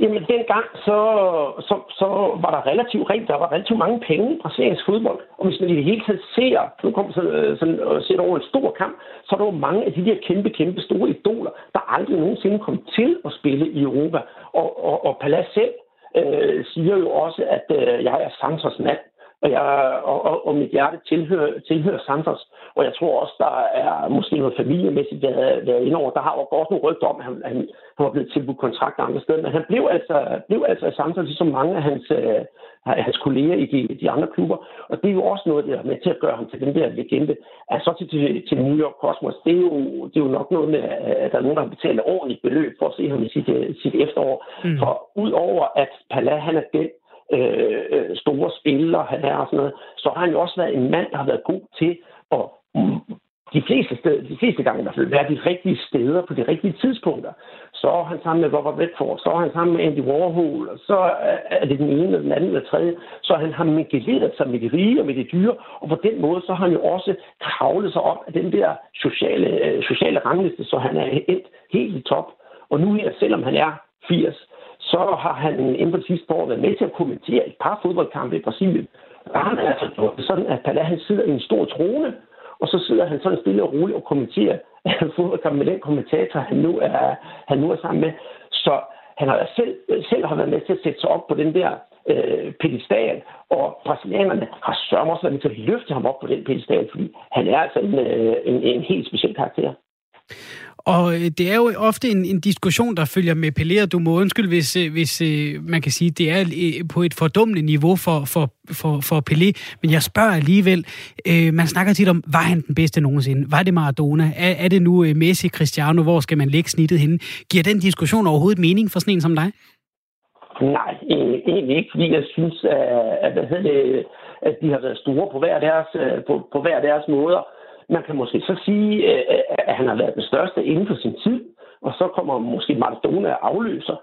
Jamen, dengang, så, så, så var der relativt rent, der var relativt mange penge i brasiliansk fodbold. Og hvis man i det hele taget ser, nu kommer sådan, øh, sådan og ser over en stor kamp, så er der jo mange af de der kæmpe, kæmpe store idoler, der aldrig nogensinde kom til at spille i Europa. Og, og, og Palas selv øh, siger jo også, at øh, jeg er Santos mand og, jeg, og, og, og mit hjerte tilhører, tilhører Santos. Og jeg tror også, der er måske noget familiemæssigt været, været indover. Der har jo godt nogle rygter om, at han, han, han var blevet tilbudt kontrakt andre steder. Men han blev altså, blev altså i Santos, ligesom mange af hans, øh, hans kolleger i de, de andre klubber. Og det er jo også noget, der er med til at gøre ham til den der legende. Altså til, til, til New York Cosmos, det er, jo, det er jo nok noget med, at der er nogen, der har betalt ordentligt beløb for at se ham i sit, sit efterår. Mm. For udover at Pala, han er den Øh, øh, store spillere, han er og sådan noget, så har han jo også været en mand, der har været god til at mm, de fleste, steder, de fleste gange i hvert fald være de rigtige steder på de rigtige tidspunkter. Så er han sammen med Robert Redford, så er han sammen med Andy Warhol, og så er det den ene, eller den anden, eller tredje. Så han har mingeleret sig med de rige og med de dyre, og på den måde, så har han jo også kravlet sig op af den der sociale, øh, sociale rangliste, så han er endt helt i top. Og nu her, selvom han er 80, så har han inden for de sidste år været med til at kommentere et par fodboldkampe i Brasilien. Og han er altså sådan, at Pala, han sidder i en stor trone, og så sidder han sådan stille og roligt og kommenterer fodboldkampen med den kommentator, han nu er, han nu er sammen med. Så han har selv, selv har været med til at sætte sig op på den der øh, pedestal, og brasilianerne har sørget også været med til at løfte ham op på den pedestal, fordi han er altså en, øh, en, en helt speciel karakter. Og øh, det er jo ofte en, en diskussion, der følger med Pelé, og du må undskylde, hvis, øh, hvis øh, man kan sige, det er på et fordummende niveau for, for, for, for Pelé. Men jeg spørger alligevel, øh, man snakker tit om, var han den bedste nogensinde? Var det Maradona? Er, er det nu Messi, Cristiano? Hvor skal man lægge snittet henne? Giver den diskussion overhovedet mening for sådan en som dig? Nej, egentlig ikke, fordi jeg synes, at, at, at de har været store på hver deres, på, på hver deres måder. Man kan måske så sige, øh, at han har været den største inden for sin tid, og så kommer måske Maradona afløser.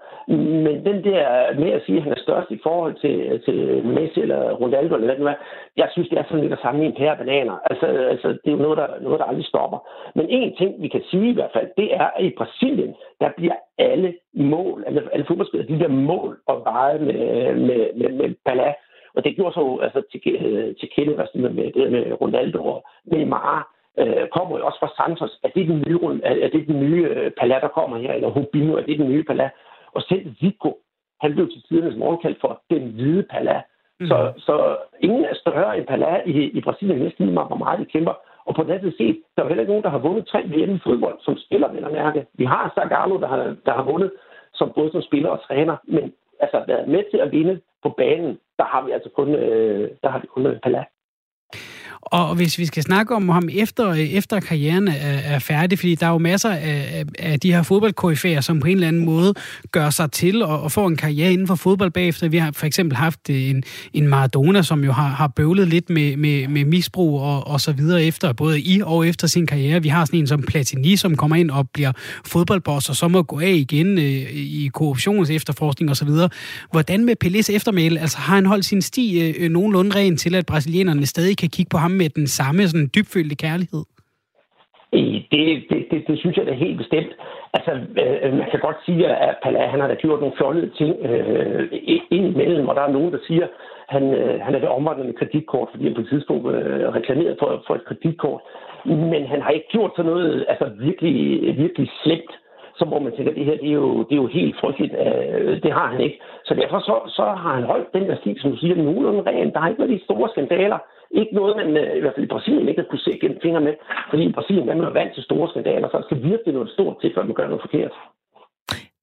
Men den der med at sige, at han er størst i forhold til, til Messi eller Ronaldo, eller hvad det er, jeg synes, det er sådan lidt at sammenligne en pære bananer. Altså, altså, det er jo noget der, noget, der aldrig stopper. Men en ting, vi kan sige i hvert fald, det er, at i Brasilien, der bliver alle mål, alle, alle fodboldspillere, de bliver mål og veje med, med, med, med Bala. Og det gjorde så altså, til, til Kelle, altså, med, med, med Ronaldo og Neymar øh, kommer jo også fra Santos. Er det den nye, er det den nye øh, Pala, der kommer her? Eller Hubino, er det den nye Pala? Og selv Zico, han blev til tidernes morgenkaldt for den hvide Pala. Mm. Så, så ingen er større end Pala i, i Brasilien næsten lige meget, hvor meget de kæmper. Og på den anden set, der er heller ikke nogen, der har vundet tre VM i fodbold, som spiller, jeg mærke. Vi har Zagallo, der har, der har vundet som både som spiller og træner, men altså været med til at vinde på banen, der har vi altså kun, øh, der har vi kun Pala. Og hvis vi skal snakke om ham efter, øh, efter karrieren er, er færdig, fordi der er jo masser af, af de her fodboldkoryfæer, som på en eller anden måde gør sig til og, og får en karriere inden for fodbold bagefter. Vi har for eksempel haft øh, en, en Maradona, som jo har, har bøvlet lidt med, med, med misbrug og, og så videre efter, både i og efter sin karriere. Vi har sådan en som Platini, som kommer ind og bliver fodboldboss, og så må gå af igen øh, i korruptions efterforskning og så videre. Hvordan med Pelés eftermæle? Altså har han holdt sin sti øh, øh nogenlunde ren til, at brasilianerne stadig kan kigge på ham med den samme sådan dybfølte kærlighed? Det, det, det, det synes jeg da helt bestemt. Altså, øh, øh man kan godt sige, at Pala, han har da gjort nogle fjollede ting øh, indimellem, og der er nogen, der siger, at han, øh, han er det omvandrende kreditkort, fordi han på et tidspunkt øh, reklameret for, for et kreditkort. Men han har ikke gjort sådan noget altså, virkelig, virkelig slemt så må man tænke, at det her det er, jo, det er jo helt frygteligt. Øh, det har han ikke. Så derfor så, så har han holdt den der stil, som du siger, nogenlunde ren. Der er ikke noget de store skandaler. Ikke noget, man øh, i hvert fald i Brasilien ikke har kunne se gennem fingre med. Fordi i Brasilien er man vant til store skandaler, så der skal virkelig noget stort til, før man gør noget forkert.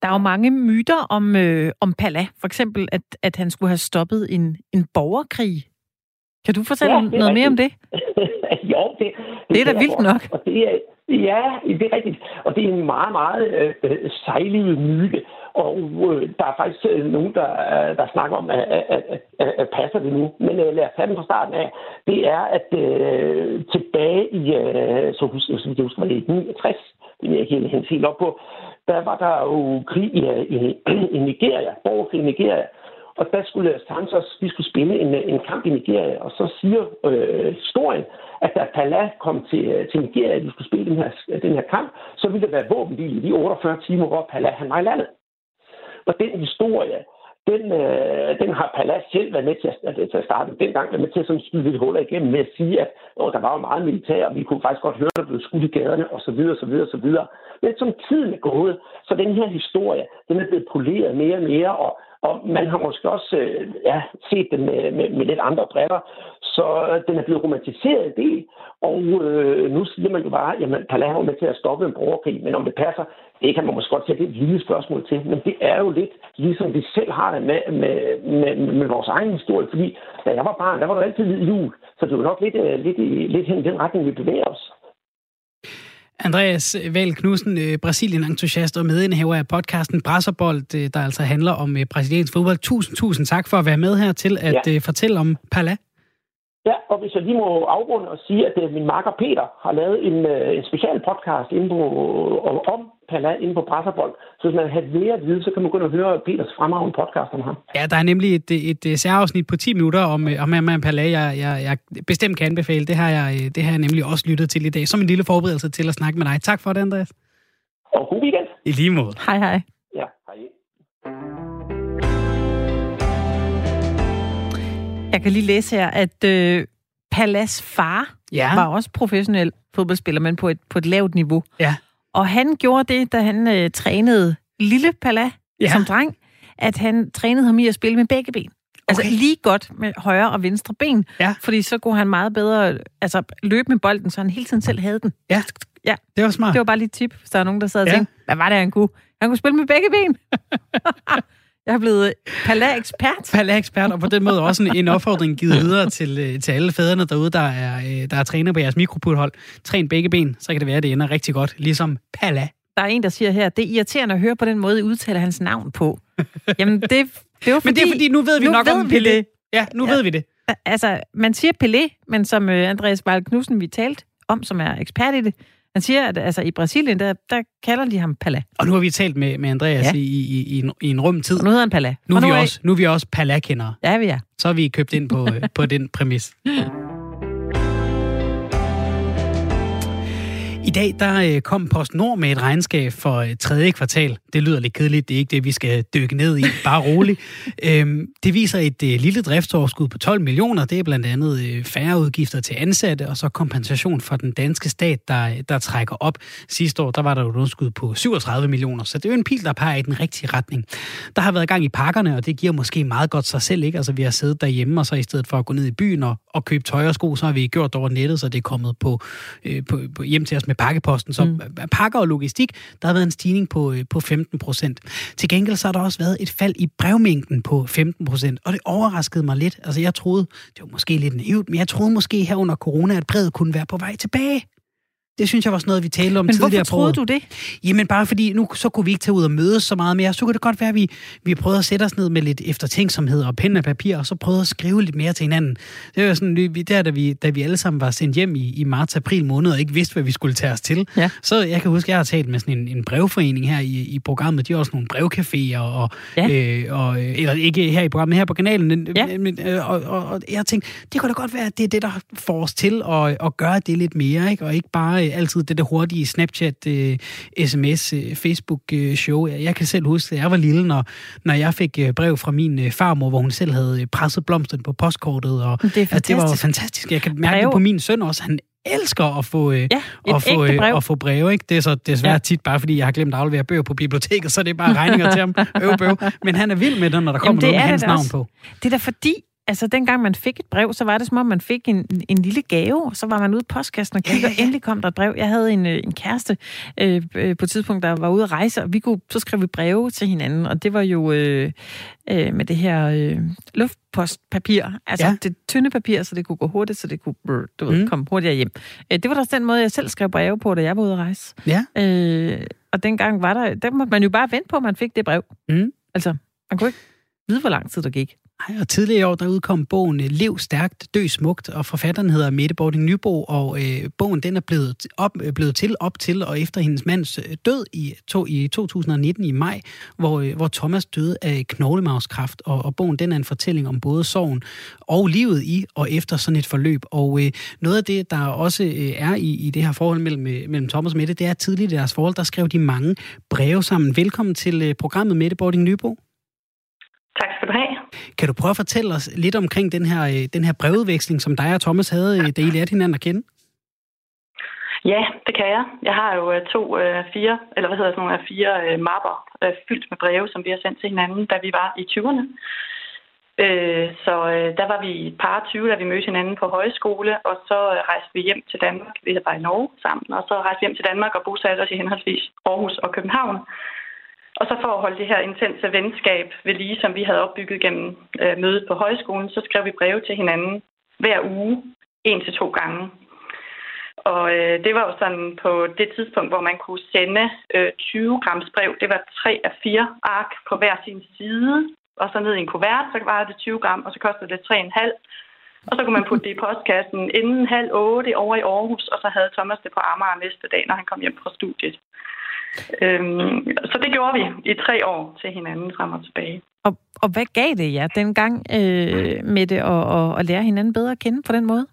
Der er jo mange myter om, øh, om Pala. For eksempel, at, at han skulle have stoppet en, en borgerkrig. Kan du fortælle ja, noget mere om det? jo, det, det, det er da vildt nok. Og det er, ja, det er rigtigt. Og det er en meget, meget øh, sejlivet myte. Og øh, der er faktisk øh, nogen, der, øh, der snakker om, at, at, at, at, passer det nu. Men øh, lad os tage den fra starten af. Det er, at øh, tilbage i, øh, så husker jeg, det husker, var det 69, det er jeg ikke helt, helt op på, der var der jo krig i, øh, i, i Nigeria, borgerkrig i Nigeria. Og der skulle Santos, vi skulle spille en, øh, en kamp i Nigeria, og så siger øh, historien, at da Pala kom til, øh, til Nigeria, at vi skulle spille den her, den her kamp, så ville der være våbenhvile i de 48 timer, hvor Pala han var i landet. Og den historie, den, øh, den har Palas selv været med til at, til at starte. Dengang været med til at sådan skyde lidt huller igennem med at sige, at åh, der var jo meget militær, og vi kunne faktisk godt høre, at der blev skudt i gaderne, osv. så videre. Men som tiden er gået, så den her historie, den er blevet poleret mere og mere, og, og man har måske også øh, ja, set den med, med, med lidt andre briller. Så øh, den er blevet romantiseret en del, og øh, nu siger man jo bare, at Palau er med til at stoppe en borgerkrig, men om det passer, det kan man måske godt sætte et lille spørgsmål til, men det er jo lidt ligesom vi selv har det med, med, med, med vores egen historie, fordi da jeg var barn, der var der altid lidt jul, så det var nok lidt, øh, lidt, lidt hen i den retning, vi bevæger os. Andreas Val Knudsen, øh, Brasilien-entusiast og medindehaver af podcasten Brasserbold, øh, der altså handler om brasiliansk fodbold. Tusind, tusind tak for at være med her til at ja. fortælle om Pala. Ja, og hvis jeg lige må afrunde og sige, at min marker Peter har lavet en, en special podcast inde på, om Pala inde på Brasserbold. Så hvis man har mere at vide, så kan man gå ind og høre Peters fremragende podcast om ham. Ja, der er nemlig et, et, et særafsnit på 10 minutter om, om Herman Pala, jeg, jeg, jeg bestemt kan anbefale. Det har, jeg, det har jeg nemlig også lyttet til i dag, som en lille forberedelse til at snakke med dig. Tak for det, Andreas. Og god weekend. I lige måde. Hej, hej. Ja, hej. Jeg kan lige læse her, at øh, Palas far Ja. var også professionel fodboldspiller, men på et, på et lavt niveau. Ja. Og han gjorde det, da han øh, trænede lille Pala Ja. som dreng, at han trænede ham i at spille med begge ben. Altså Okay. lige godt med højre og venstre ben, Ja. fordi så kunne han meget bedre altså, løbe med bolden, så han hele tiden selv havde den. Ja, Ja. det var smart. Det var bare lige et tip, hvis der er nogen, der sad og ja. tænkte, hvad var det, han kunne? Han kunne spille med begge ben. Jeg er blevet Pala-ekspert. Palla-ekspert, og på den måde også en, en opfordring givet videre til, øh, til alle fædrene derude, der er, øh, der er træner på jeres mikropulhold. Træn begge ben, så kan det være, at det ender rigtig godt, ligesom Palla. Der er en, der siger her, det er irriterende at høre på den måde, I udtaler hans navn på. Jamen, det, det var fordi... Men det er fordi, nu ved vi nu nok ved om Pelé. det. Ja, nu ja. Ved vi det. Altså, man siger Pelé, men som øh, Andreas Vejl Knudsen, vi talte om, som er ekspert i det, han siger, at altså, i Brasilien, der, der kalder de ham Pala. Og nu har vi talt med, med Andreas ja. I, i, i, en, i en rum tid. Og nu hedder han Pala. Nu er, vi af- også, nu er vi også Palla-kendere. Ja, vi er. Så er vi købt ind på, på den præmis. I dag der øh, kom PostNord med et regnskab for øh, tredje kvartal. Det lyder lidt kedeligt, det er ikke det, vi skal dykke ned i, bare roligt. øhm, det viser et øh, lille driftsoverskud på 12 millioner. Det er blandt andet øh, færre udgifter til ansatte, og så kompensation for den danske stat, der, der trækker op. Sidste år der var der et underskud på 37 millioner, så det er jo en pil, der peger i den rigtige retning. Der har været gang i pakkerne, og det giver måske meget godt sig selv, ikke? Altså vi har siddet derhjemme, og så i stedet for at gå ned i byen og, og købe tøj og sko, så har vi gjort det over nettet, så det er kommet på, øh, på, på hjem til os med pakkeposten. Så mm. pakker og logistik, der har været en stigning på, øh, på 15 procent. Til gengæld så har der også været et fald i brevmængden på 15 procent, og det overraskede mig lidt. Altså jeg troede, det var måske lidt naivt, men jeg troede måske her under corona, at brevet kunne være på vej tilbage. Det synes jeg var sådan noget, vi talte om Men tidligere på troede du det? Jamen bare fordi, nu så kunne vi ikke tage ud og mødes så meget mere. Så kunne det godt være, at vi, vi prøvede at sætte os ned med lidt eftertænksomhed og pen og papir, og så prøvede at skrive lidt mere til hinanden. Det var sådan, vi- der, da vi, da vi alle sammen var sendt hjem i, i marts-april måned, og ikke vidste, hvad vi skulle tage os til. Ja. Så jeg kan huske, jeg har talt med sådan en, en brevforening her i, i programmet. De har også nogle brevcaféer, og, Ja. øh, og, øh, eller ikke her i programmet, her på kanalen. Ja. men, øh, og, og, og jeg tænkte, det kunne da godt være, at det er det, der får os til at, at gøre det lidt mere, ikke? og ikke bare øh, altid det der hurtige Snapchat, øh, sms, øh, Facebook øh, show. Jeg, kan selv huske, da jeg var lille, når, når jeg fik øh, brev fra min øh, farmor, hvor hun selv havde øh, presset blomsten på postkortet, og Det er at det var fantastisk. fantastisk. Jeg kan mærke Brev. det på min søn også. Han elsker at få, øh, Ja, at få, brev. at få breve. Ikke? Det er så desværre ja. Tit bare, fordi jeg har glemt at aflevere bøger på biblioteket, så det er bare regninger til ham. Øv, bøv. Men han er vild med det, når der kommer det noget med hans navn også. på. Det er da fordi, altså dengang man fik et brev, så var det som om, man fik en, en lille gave, og så var man ude i postkassen og kiggede, Ja, ja, ja, ja. endelig kom der et brev. Jeg havde en, øh, en kæreste øh, øh, på et tidspunkt, der var ude at rejse, og vi kunne, så skrev vi breve til hinanden, og det var jo øh, øh, med det her øh, luftpostpapir, altså Ja. det tynde papir, så det kunne gå hurtigt, så det kunne brr, du ved, mm. komme hurtigere hjem. Øh, det var da også den måde, jeg selv skrev breve på, da jeg var ude at rejse. Ja. Øh, og dengang var der, der måtte man jo bare vente på, at man fik det brev. Mm. Altså, man kunne ikke vide, hvor lang tid der gik. Og tidligere i år, der udkom bogen øh, Lev stærkt, dø smukt, og forfatteren hedder Mette Bording Nybo, og øh, bogen den er blevet, op, øh, blevet til op til og efter hendes mands øh, død i, to, i 2019 i maj, hvor, øh, hvor Thomas døde af knoglemavskræft, og, og bogen den er en fortælling om både sorgen og livet i og efter sådan et forløb. Og øh, noget af det, der også øh, er i, i det her forhold mellem, mellem Thomas og Mette, det er at tidligt i deres forhold, der skrev de mange breve sammen. Velkommen til øh, programmet Mette Bording Nybo. Tak skal du have. Kan du prøve at fortælle os lidt omkring den her, øh, den her brevudveksling, som dig og Thomas havde, øh, da I lærte hinanden at kende? Ja, det kan jeg. Jeg har jo øh, to, øh, fire, eller hvad hedder sådan nogle, af fire øh, mapper øh, fyldt med breve, som vi har sendt til hinanden, da vi var i 20'erne. Øh, så øh, der var vi et par 20, da vi mødte hinanden på højskole, og så øh, rejste vi hjem til Danmark. Vi var i Norge sammen, og så rejste vi hjem til Danmark og bosatte os i henholdsvis Aarhus og København. Og så for at holde det her intense venskab ved lige, som vi havde opbygget gennem øh, mødet på højskolen, så skrev vi breve til hinanden hver uge, en til to gange. Og øh, det var jo sådan på det tidspunkt, hvor man kunne sende øh, 20 grams brev. Det var tre af fire ark på hver sin side, og så ned i en kuvert, så var det 20 gram, og så kostede det 3,5. Og så kunne man putte det i postkassen inden halv otte over i Aarhus, og så havde Thomas det på Amager næste dag, når han kom hjem fra studiet. Øhm, så det gjorde vi i tre år til hinanden frem og tilbage. Og, og hvad gav det jer dengang øh, med det at, at, at lære hinanden bedre at kende på den måde?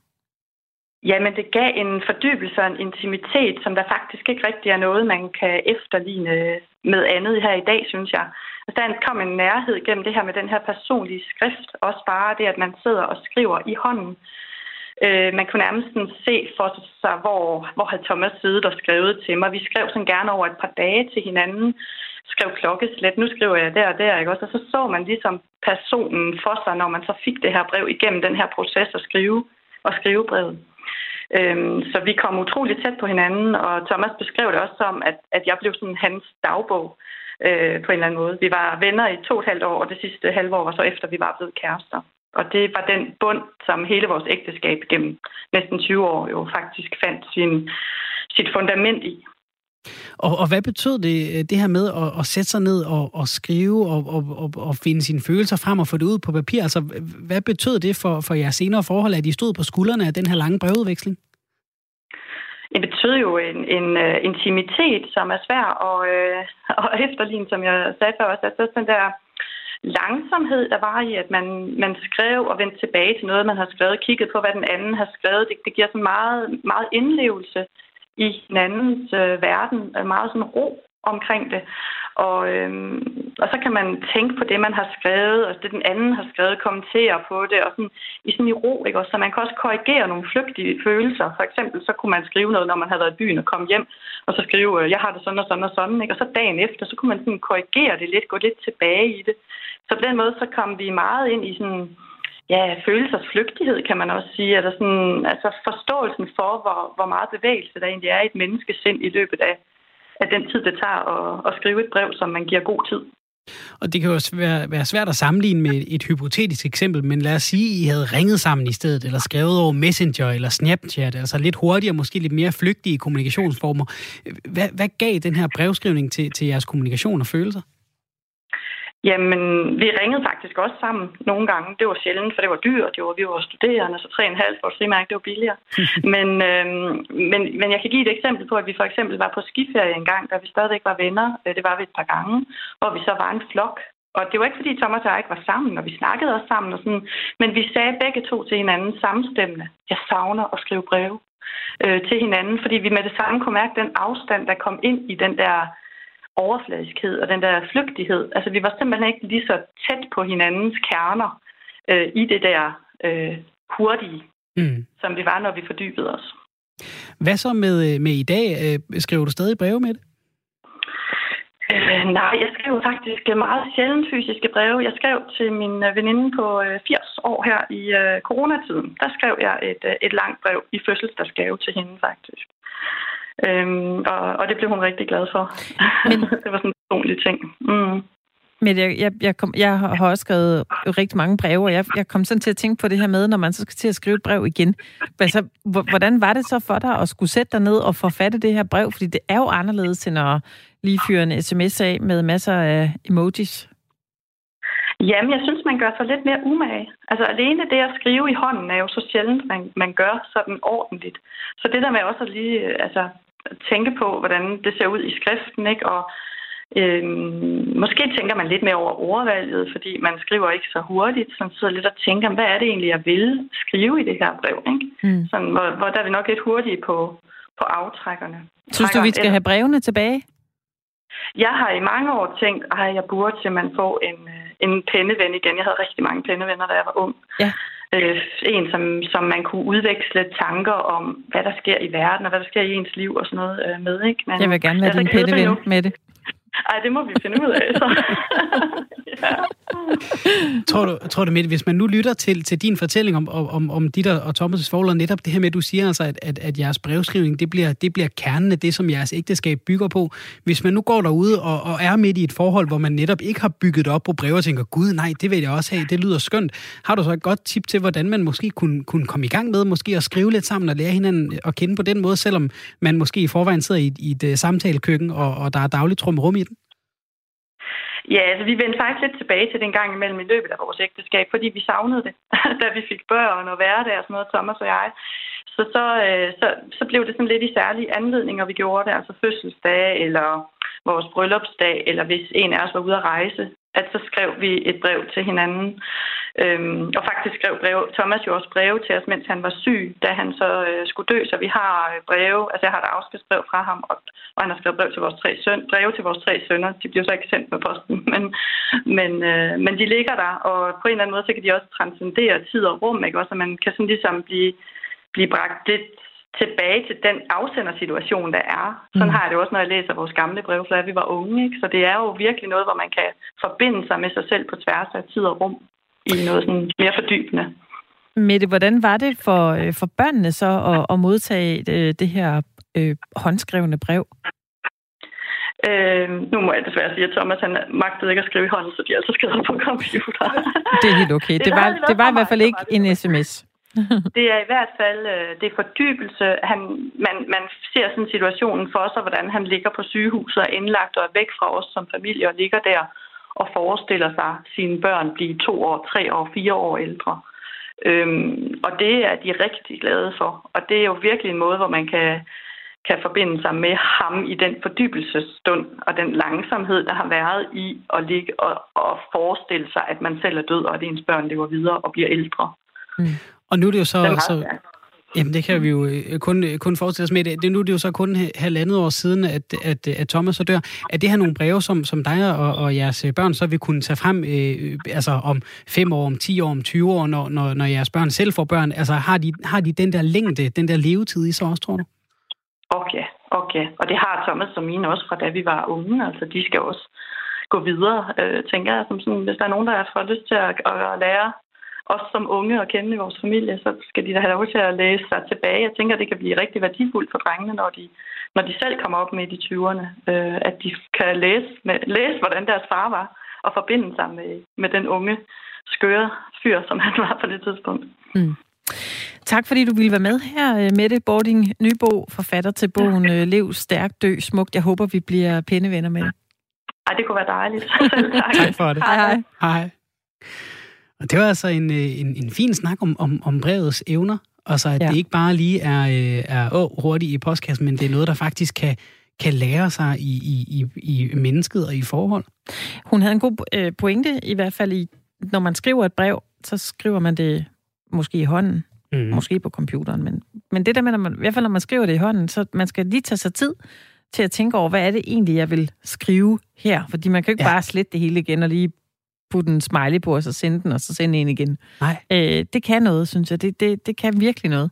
Jamen, det gav en fordybelse og en intimitet, som der faktisk ikke rigtig er noget, man kan efterligne med andet her i dag, synes jeg. Altså, der kom en nærhed gennem det her med den her personlige skrift. Også bare det, at man sidder og skriver i hånden. Øh, man kunne nærmest se for sig, hvor, hvor havde Thomas siddet og skrevet til mig. Vi skrev sådan gerne over et par dage til hinanden. Skrev klokkeslet, Nu skriver jeg der og der, ikke også? Og så så man ligesom personen for sig, når man så fik det her brev igennem den her proces at skrive og skrive brevet. Øhm, så vi kom utroligt tæt på hinanden, og Thomas beskrev det også som, at, at jeg blev sådan hans dagbog øh, på en eller anden måde. Vi var venner i to og et halvt år, og det sidste halve år var så efter, vi var blevet kærester. Og det var den bund, som hele vores ægteskab gennem næsten 20 år jo faktisk fandt sin, sit fundament i. Og, og hvad betød det, øh, det her med at, at sætte sig ned og, og skrive og, og, og, og finde sine følelser frem og få det ud på papir? Altså, hvad betød det for, for jeres senere forhold, at I stod på skuldrene af den her lange brevudveksling? Det betød jo en, en uh, intimitet, som er svær og, uh, og efterligne, som jeg sagde før også. Altså den der langsomhed, der var i, at man, man skrev og vendte tilbage til noget, man har skrevet, kigget på, hvad den anden har skrevet. Det, det giver så meget, meget indlevelse i hinandens øh, verden. Øh, meget sådan ro omkring det. Og, øhm, og så kan man tænke på det, man har skrevet, og det, den anden har skrevet, kommentere på det, og sådan, i sådan i ro, ikke? Og så man kan også korrigere nogle flygtige følelser. For eksempel, så kunne man skrive noget, når man havde været i byen og kom hjem, og så skrive, øh, jeg har det sådan og sådan og sådan, ikke? Og så dagen efter, så kunne man sådan korrigere det lidt, gå lidt tilbage i det. Så på den måde, så kom vi meget ind i sådan, ja, følelsers flygtighed, kan man også sige. Eller sådan, altså forståelsen for, hvor, hvor meget bevægelse der egentlig er i et menneskesind i løbet af, af den tid, det tager at, at skrive et brev, som man giver god tid. Og det kan jo være, være svært at sammenligne med et hypotetisk eksempel, men lad os sige, at I havde ringet sammen i stedet, eller skrevet over Messenger eller Snapchat, altså lidt hurtigere, måske lidt mere flygtige kommunikationsformer. Hvad, hvad gav den her brevskrivning til, til jeres kommunikation og følelser? Jamen, vi ringede faktisk også sammen nogle gange. Det var sjældent, for det var dyrt. Det var, vi var studerende, så 3,5 for et frimærke, det var billigere. men, øhm, men, men jeg kan give et eksempel på, at vi for eksempel var på skiferie en gang, da vi stadigvæk var venner. Øh, det var vi et par gange, hvor vi så var en flok. Og det var ikke, fordi Thomas og jeg ikke var sammen, og vi snakkede også sammen. Og sådan, men vi sagde begge to til hinanden samstemmende, jeg savner at skrive breve øh, til hinanden, fordi vi med det samme kunne mærke den afstand, der kom ind i den der overfladiskhed og den der flygtighed. Altså, vi var simpelthen ikke lige så tæt på hinandens kerner øh, i det der øh, hurtige, mm. som vi var, når vi fordybede os. Hvad så med, øh, med i dag? Øh, skriver du stadig breve med det? Øh, nej, jeg skriver faktisk meget sjældent fysiske breve. Jeg skrev til min øh, veninde på 80 år her i øh, coronatiden. Der skrev jeg et, et langt brev i fødselsdagsgave til hende faktisk. Øhm, og, og det blev hun rigtig glad for. Men... det var sådan en personlig ting. Mm. Men jeg, jeg, jeg, kom, jeg har også skrevet rigtig mange breve, og jeg, jeg kom sådan til at tænke på det her med, når man så skal til at skrive et brev igen. Altså, hvordan var det så for dig at skulle sætte dig ned og forfatte det her brev? Fordi det er jo anderledes end at lige fyre en sms af med masser af emojis. Jamen, jeg synes, man gør sig lidt mere umage. Altså, alene det at skrive i hånden er jo så sjældent, man, man gør sådan ordentligt. Så det der med også at lige altså, tænke på, hvordan det ser ud i skriften, ikke? Og øhm, måske tænker man lidt mere over ordvalget, fordi man skriver ikke så hurtigt, så man sidder lidt og tænker, hvad er det egentlig, jeg vil skrive i det her brev, ikke? Mm. Sådan, hvor, hvor der er vi nok lidt hurtige på, på aftrækkerne. Synes du, vi skal have brevene tilbage? Jeg har i mange år tænkt, at jeg burde simpelthen få en, øh, en penneven igen. Jeg havde rigtig mange pennevenner, da jeg var ung. Ja øh, en, som, som man kunne udveksle tanker om, hvad der sker i verden, og hvad der sker i ens liv og sådan noget øh, med. Ikke? Men, jeg vil gerne være din penneven med det. Ej, det må vi finde ud af, så. ja. tror, du, tror du, Mette, hvis man nu lytter til, til din fortælling om, om, om dit og Thomas' forhold, netop det her med, at du siger altså, at, at, at jeres brevskrivning, det bliver, det bliver kernen af det, som jeres ægteskab bygger på. Hvis man nu går derude og, og er midt i et forhold, hvor man netop ikke har bygget op på brev og tænker, gud nej, det vil jeg også have, det lyder skønt. Har du så et godt tip til, hvordan man måske kunne, kunne komme i gang med, måske at skrive lidt sammen og lære hinanden at kende på den måde, selvom man måske i forvejen sidder i, i et uh, samtalekøkken, og, og der er dagligt rum rum i? Ja, altså vi vendte faktisk lidt tilbage til den gang imellem i løbet af vores ægteskab, fordi vi savnede det, da vi fik børn og hverdag og sådan noget, Thomas og jeg. Så, så, øh, så, så blev det sådan lidt i særlige anledninger, vi gjorde det, altså fødselsdag eller vores bryllupsdag, eller hvis en af os var ude at rejse, at så skrev vi et brev til hinanden. Øhm, og faktisk skrev brev, Thomas jo også breve til os, mens han var syg, da han så øh, skulle dø. Så vi har øh, breve, altså jeg har et afskedsbrev fra ham, og, og han har skrevet brev til vores tre søn, breve til vores tre sønner. De bliver så ikke sendt med posten, men, men, øh, men de ligger der, og på en eller anden måde, så kan de også transcendere tid og rum, ikke? Også, at man kan sådan ligesom blive, blive bragt lidt tilbage til den afsendersituation, der er. Sådan mm. har jeg det også, når jeg læser vores gamle brev, fra vi var unge. Ikke? Så det er jo virkelig noget, hvor man kan forbinde sig med sig selv på tværs af tid og rum i noget sådan mere fordybende. Mette, hvordan var det for, øh, for børnene så at, at modtage det, øh, det her øh, håndskrevne brev? Øh, nu må jeg desværre sige, at Thomas han magtede ikke at skrive i hånden, så de er altså skrevet på computer. Det er helt okay. Det, det var, det var i hvert fald ikke en sms. det er i hvert fald øh, det er fordybelse. Han, man, man ser sådan situationen for sig, hvordan han ligger på sygehuset og indlagt og er væk fra os som familie og ligger der og forestiller sig sine børn blive to år, tre år, fire år ældre. Øhm, og det er de rigtig glade for. Og det er jo virkelig en måde, hvor man kan, kan forbinde sig med ham i den fordybelsesstund og den langsomhed, der har været i at ligge og, og forestille sig, at man selv er død, og at ens børn lever videre og bliver ældre. Mm. Og nu er det jo så... så Jamen, det kan vi jo øh, kun, øh, kun forestille os med. Det, det, nu er det jo så kun halvandet år siden, at, at, at Thomas så dør. Er det her nogle breve, som, som dig og, og jeres øh, børn så vil kunne tage frem øh, altså om 5 år, om 10 år, om 20 år, når, når, når jeres børn selv får børn? Altså har de, har de den der længde, den der levetid i så også, tror du? Okay, okay. Og det har Thomas og mine også fra da vi var unge. Altså, de skal også gå videre, øh, tænker jeg. Som sådan, hvis der er nogen, der får lyst til at, at lære os som unge og kende i vores familie, så skal de da have lov til at læse sig tilbage. Jeg tænker, det kan blive rigtig værdifuldt for drengene, når de, når de selv kommer op midt i 20'erne, øh, at de kan læse, med, læse, hvordan deres far var, og forbinde sig med, med den unge, skøre fyr, som han var på det tidspunkt. Mm. Tak fordi du ville være med her, øh, Mette Bording Nybo, forfatter til bogen ja. Øh, Lev stærk, dø smukt. Jeg håber, vi bliver pæne venner med det. Ej, det kunne være dejligt. tak. tak for det. Hej, hej. hej. Og det var altså en, øh, en, en fin snak om, om, om brevets evner. Altså, at ja. det ikke bare lige er, øh, er åh, hurtigt i postkassen, men det er noget, der faktisk kan, kan lære sig i, i, i, i mennesket og i forhold. Hun havde en god øh, pointe, i hvert fald i, når man skriver et brev, så skriver man det måske i hånden, mm. måske på computeren, men, men det der med, når man, i hvert fald når man skriver det i hånden, så man skal lige tage sig tid til at tænke over, hvad er det egentlig, jeg vil skrive her? Fordi man kan jo ikke ja. bare slette det hele igen og lige putte en smiley på, og så sende den, og så sende en igen. Nej. Øh, det kan noget, synes jeg. Det, det, det kan virkelig noget.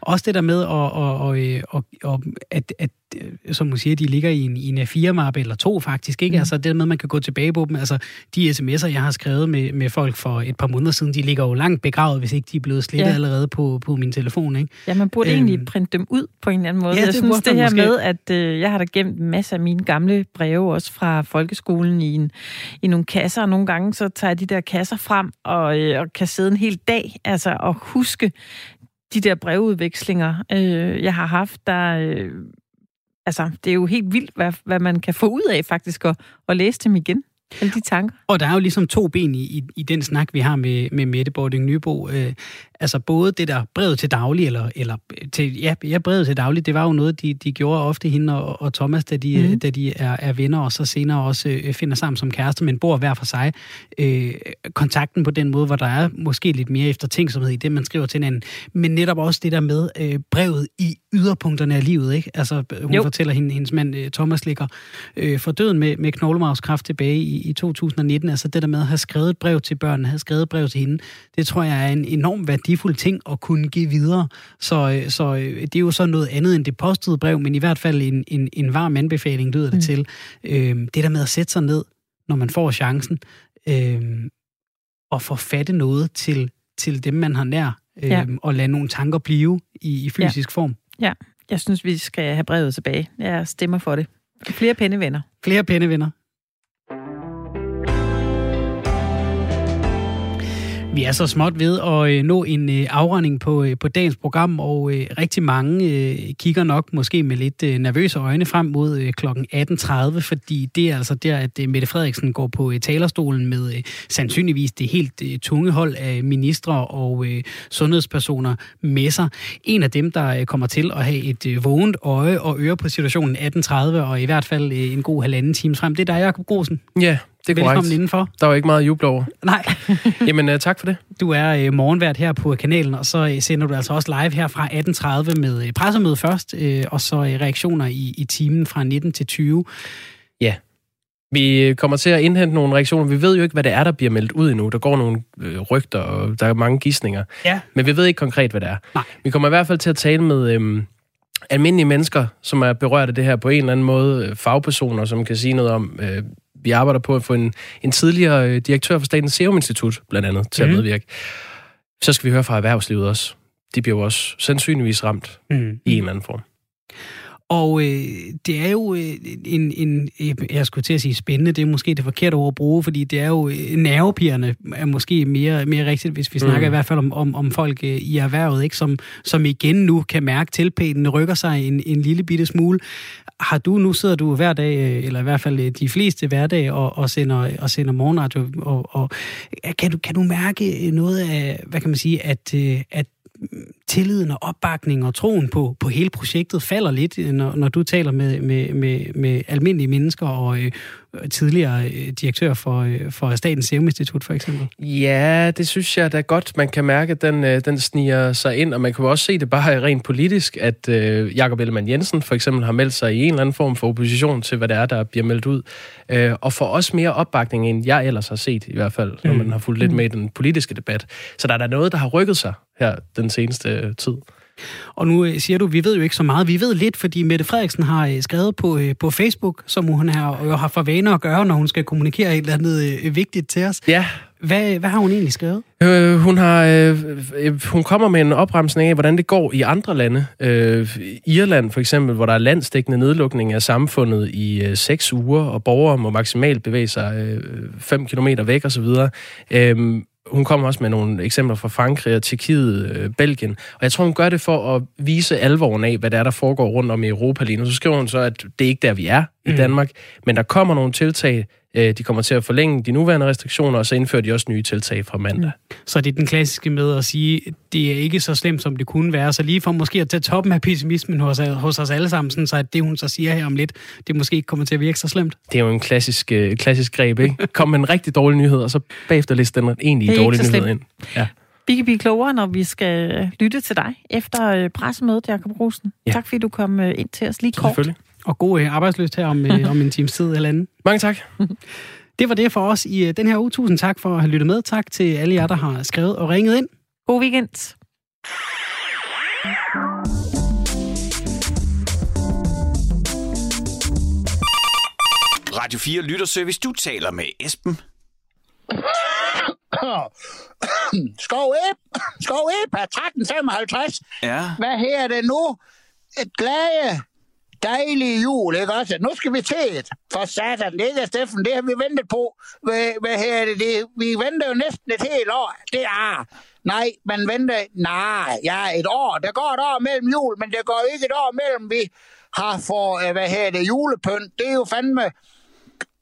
Også det der med, at, at, at, at, at, at Øh, som man siger, de ligger i en, i en A4-mappe, eller to faktisk, ikke? Mm. Altså det med, man kan gå tilbage på dem. Altså de sms'er, jeg har skrevet med, med folk for et par måneder siden, de ligger jo langt begravet, hvis ikke de er blevet slettet ja. allerede på, på min telefon, ikke? Ja, man burde øhm, egentlig printe dem ud på en eller anden måde. Ja, jeg det synes, det her måske. med, at øh, jeg har da gemt masser af mine gamle breve, også fra folkeskolen, i, en, i nogle kasser, og nogle gange så tager jeg de der kasser frem, og, øh, og kan sidde en hel dag, altså, og huske de der brevudvekslinger, øh, jeg har haft, der... Øh, altså, det er jo helt vildt, hvad, hvad man kan få ud af faktisk at, at læse dem igen. Alle de tanker. Og der er jo ligesom to ben i, i, i den snak, vi har med, med Mette Bording Nybo. Øh, altså både det der brevet til daglig, eller, eller til, ja, ja, brevet til daglig, det var jo noget, de, de gjorde ofte, hende og, og Thomas, da de, mm. da de er, er venner, og så senere også øh, finder sammen som kærester, men bor hver for sig. Øh, kontakten på den måde, hvor der er måske lidt mere eftertænksomhed i det, man skriver til hinanden, men netop også det der med øh, brevet i yderpunkterne af livet, ikke? Altså, hun jo. fortæller, hende, hendes mand øh, Thomas ligger øh, for døden med, med knoglemavskræft tilbage i, i 2019. Altså det der med at have skrevet et brev til børnene, have skrevet et brev til hende, det tror jeg er en enorm værdifuld ting at kunne give videre. Så, øh, så øh, det er jo så noget andet end det postede brev, men i hvert fald en, en, en varm anbefaling, lyder det mm. til. Øh, det der med at sætte sig ned, når man får chancen, øh, og forfatte noget til, til dem, man har nær, øh, ja. og lade nogle tanker blive i, i fysisk ja. form. Ja, jeg synes, vi skal have brevet tilbage. Jeg stemmer for det. Flere pennevenner. Flere pennevenner. Vi er så småt ved at øh, nå en øh, afrunding på, øh, på dagens program, og rigtig mange kigger nok måske med lidt nervøse øjne frem mod kl. 18.30, fordi det er altså der, at Mette Frederiksen går på talerstolen med sandsynligvis det helt tunge hold af ministre og sundhedspersoner med sig. En af dem, der kommer til at have et vågent øje og øre på situationen 18.30, og i hvert fald en god halvanden time frem, det er dig, Jacob Grosen. Ja, det er Velkommen korrekt. indenfor. Der var ikke meget jubel over. Nej. Jamen, uh, tak for det. Du er uh, morgenvært her på kanalen, og så uh, sender du altså også live her fra 18.30 med uh, pressemøde først, uh, og så uh, reaktioner i, i timen fra 19 til 20. Ja. Vi kommer til at indhente nogle reaktioner. Vi ved jo ikke, hvad det er, der bliver meldt ud endnu. Der går nogle øh, rygter, og der er mange gissninger. Ja. Men vi ved ikke konkret, hvad det er. Nej. Vi kommer i hvert fald til at tale med øhm, almindelige mennesker, som er berørt af det her på en eller anden måde. Fagpersoner, som kan sige noget om, øh, vi arbejder på at få en, en tidligere øh, direktør for Statens Serum Institut, blandt andet, til mm. at mhm. medvirke. Så skal vi høre fra erhvervslivet også. De bliver jo også sandsynligvis ramt mm. i en eller anden form. Og øh, det er jo øh, en, en, jeg skulle til at sige spændende, det er måske det forkerte ord at bruge, fordi det er jo øh, nervepigerne er måske mere, mere rigtigt, hvis vi snakker mm. i hvert fald om, om, om folk øh, i erhvervet, ikke, som, som igen nu kan mærke tilpælen rykker sig en, en lille bitte smule. Har du, nu sidder du hver dag, øh, eller i hvert fald øh, de fleste hverdage, og, og, sender, og sender morgenradio, og, og kan, du, kan du mærke noget af, hvad kan man sige, at, at tilliden og opbakningen og troen på, på hele projektet falder lidt, når, når du taler med, med, med, med almindelige mennesker og øh, tidligere øh, direktør for, øh, for Statens Serum Institut, for eksempel? Ja, det synes jeg da godt, man kan mærke, at den, øh, den sniger sig ind, og man kan også se det bare rent politisk, at øh, Jakob Ellemann Jensen for eksempel har meldt sig i en eller anden form for opposition til, hvad det er, der bliver meldt ud, øh, og får også mere opbakning, end jeg ellers har set, i hvert fald, når mm. man har fulgt lidt med i den politiske debat. Så der er der noget, der har rykket sig her den seneste tid. Og nu øh, siger du, vi ved jo ikke så meget. Vi ved lidt, fordi Mette Frederiksen har øh, skrevet på, øh, på Facebook, som hun har, jo har for vaner at gøre, når hun skal kommunikere et eller andet øh, vigtigt til os. Ja. Hvad, hvad har hun egentlig skrevet? Øh, hun, har, øh, hun kommer med en opremsning af, hvordan det går i andre lande. Øh, Irland for eksempel, hvor der er landsdækkende nedlukning af samfundet i øh, seks uger, og borgere må maksimalt bevæge sig 5 øh, km væk osv. Øh, hun kommer også med nogle eksempler fra Frankrig og Tjekkiet, øh, Belgien. Og jeg tror, hun gør det for at vise alvoren af, hvad der er, der foregår rundt om i Europa lige nu. Så skriver hun så, at det er ikke der, vi er i mm. Danmark, men der kommer nogle tiltag, Øh, de kommer til at forlænge de nuværende restriktioner, og så indfører de også nye tiltag fra mandag. Mm. Så det er den klassiske med at sige, det er ikke så slemt, som det kunne være. Så lige for måske at tage toppen af pessimismen hos, hos os alle sammen, sådan, så at det, hun så siger her om lidt, det måske ikke kommer til at virke så slemt. Det er jo en klassisk, uh, klassisk greb, ikke? Kom med en rigtig dårlig nyhed, og så bagefter liste den egentlig dårlig nyhed ind. Ja. Vi kan blive klogere, når vi skal lytte til dig efter øh, pressemødet, Jakob Rosen. Ja. Tak fordi du kom ind til os lige kort. Selvfølgelig og god øh, arbejdsløst her om, øh, om en times tid eller anden. Mange tak. Det var det for os i øh, den her uge. Tusind tak for at have lyttet med. Tak til alle jer, der har skrevet og ringet ind. God weekend. Radio 4 Lytterservice. Du taler med Esben. Skov Ep, Skov Ep er 1355. Ja. Hvad her det nu? Et glade dejlige jul, ikke også? Nu skal vi til et. For satan, det er Steffen, det har vi ventet på. Hvad, hvad her er det, det? Vi venter jo næsten et helt år. Det er, nej, man venter, nej, ja, et år. Der går et år mellem jul, men det går ikke et år mellem, vi har for, øh, hvad her det, julepynt. Det er jo fandme,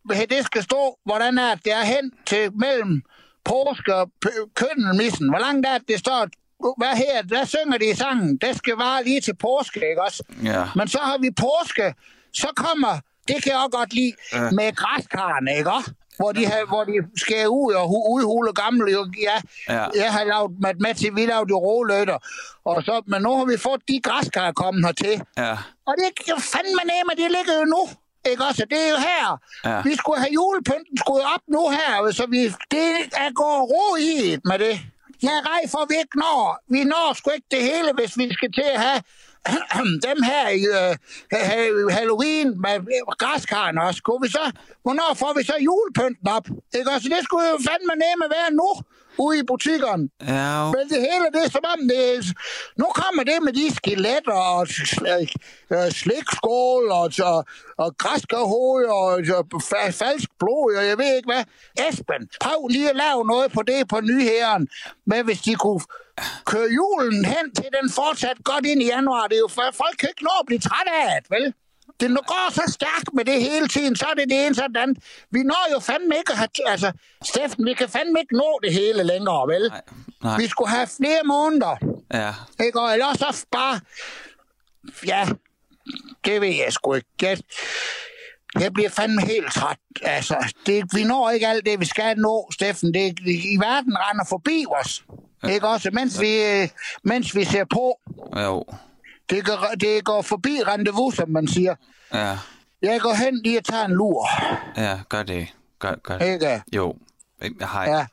det skal stå, hvordan er det er hen til mellem påske og køndelmissen. Hvor langt er det, det står hvad her, der synger de i sangen, det skal være lige til påske, ikke også? Ja. Men så har vi påske, så kommer, det kan jeg også godt lide, ja. med græskarne, ikke også? Hvor de, har, hvor de skærer ud og udhule gamle. Ja, ja. Jeg har lavet til, vi lavede jo råløtter. Og så, men nu har vi fået de græskar kommet hertil. Ja. Og det er fandme nemme, det ligger jo nu. Ikke også? Det er jo her. Ja. Vi skulle have julepynten skruet op nu her, så vi, det er går ro i med det. Jeg er rej for, at vi ikke når. Vi når sgu ikke det hele, hvis vi skal til at have dem her i øh, Halloween med græskarne også. Kunne vi så, hvornår får vi så julepynten op? Ikke Så Det skulle jo fandme nemme være nu ude i butikkerne. Ja. Men det hele, det er som om, det er, nu kommer det med de skeletter og sl- øh, slikskål og, og, og græskerhoved og, og fa- falsk blod, og jeg ved ikke hvad. Esben, prøv lige at lave noget på det på nyhæren. Men hvis de kunne køre julen hen til den fortsat godt ind i januar, det er jo folk kan ikke nå at blive træt af det, vel? Det går så stærkt med det hele tiden, så er det det ene sådan. Vi når jo fandme ikke at have... Altså, Steffen, vi kan fandme ikke nå det hele længere, vel? Nej, nej. Vi skulle have flere måneder. Ja. Ikke? Og ellers så bare... Ja, det ved jeg sgu ikke. Jeg, jeg bliver fandme helt træt. Altså, det, vi når ikke alt det, vi skal nå, Steffen. Det, I verden render forbi os. Ikke også? Mens vi, øh, mens vi ser på. Jo. Det går, det går forbi rendezvous, som man siger. Ja. Jeg går hen lige og tager en lur. Ja, gør det. Gør, gør det. Ikke? Jo. Har, Ja.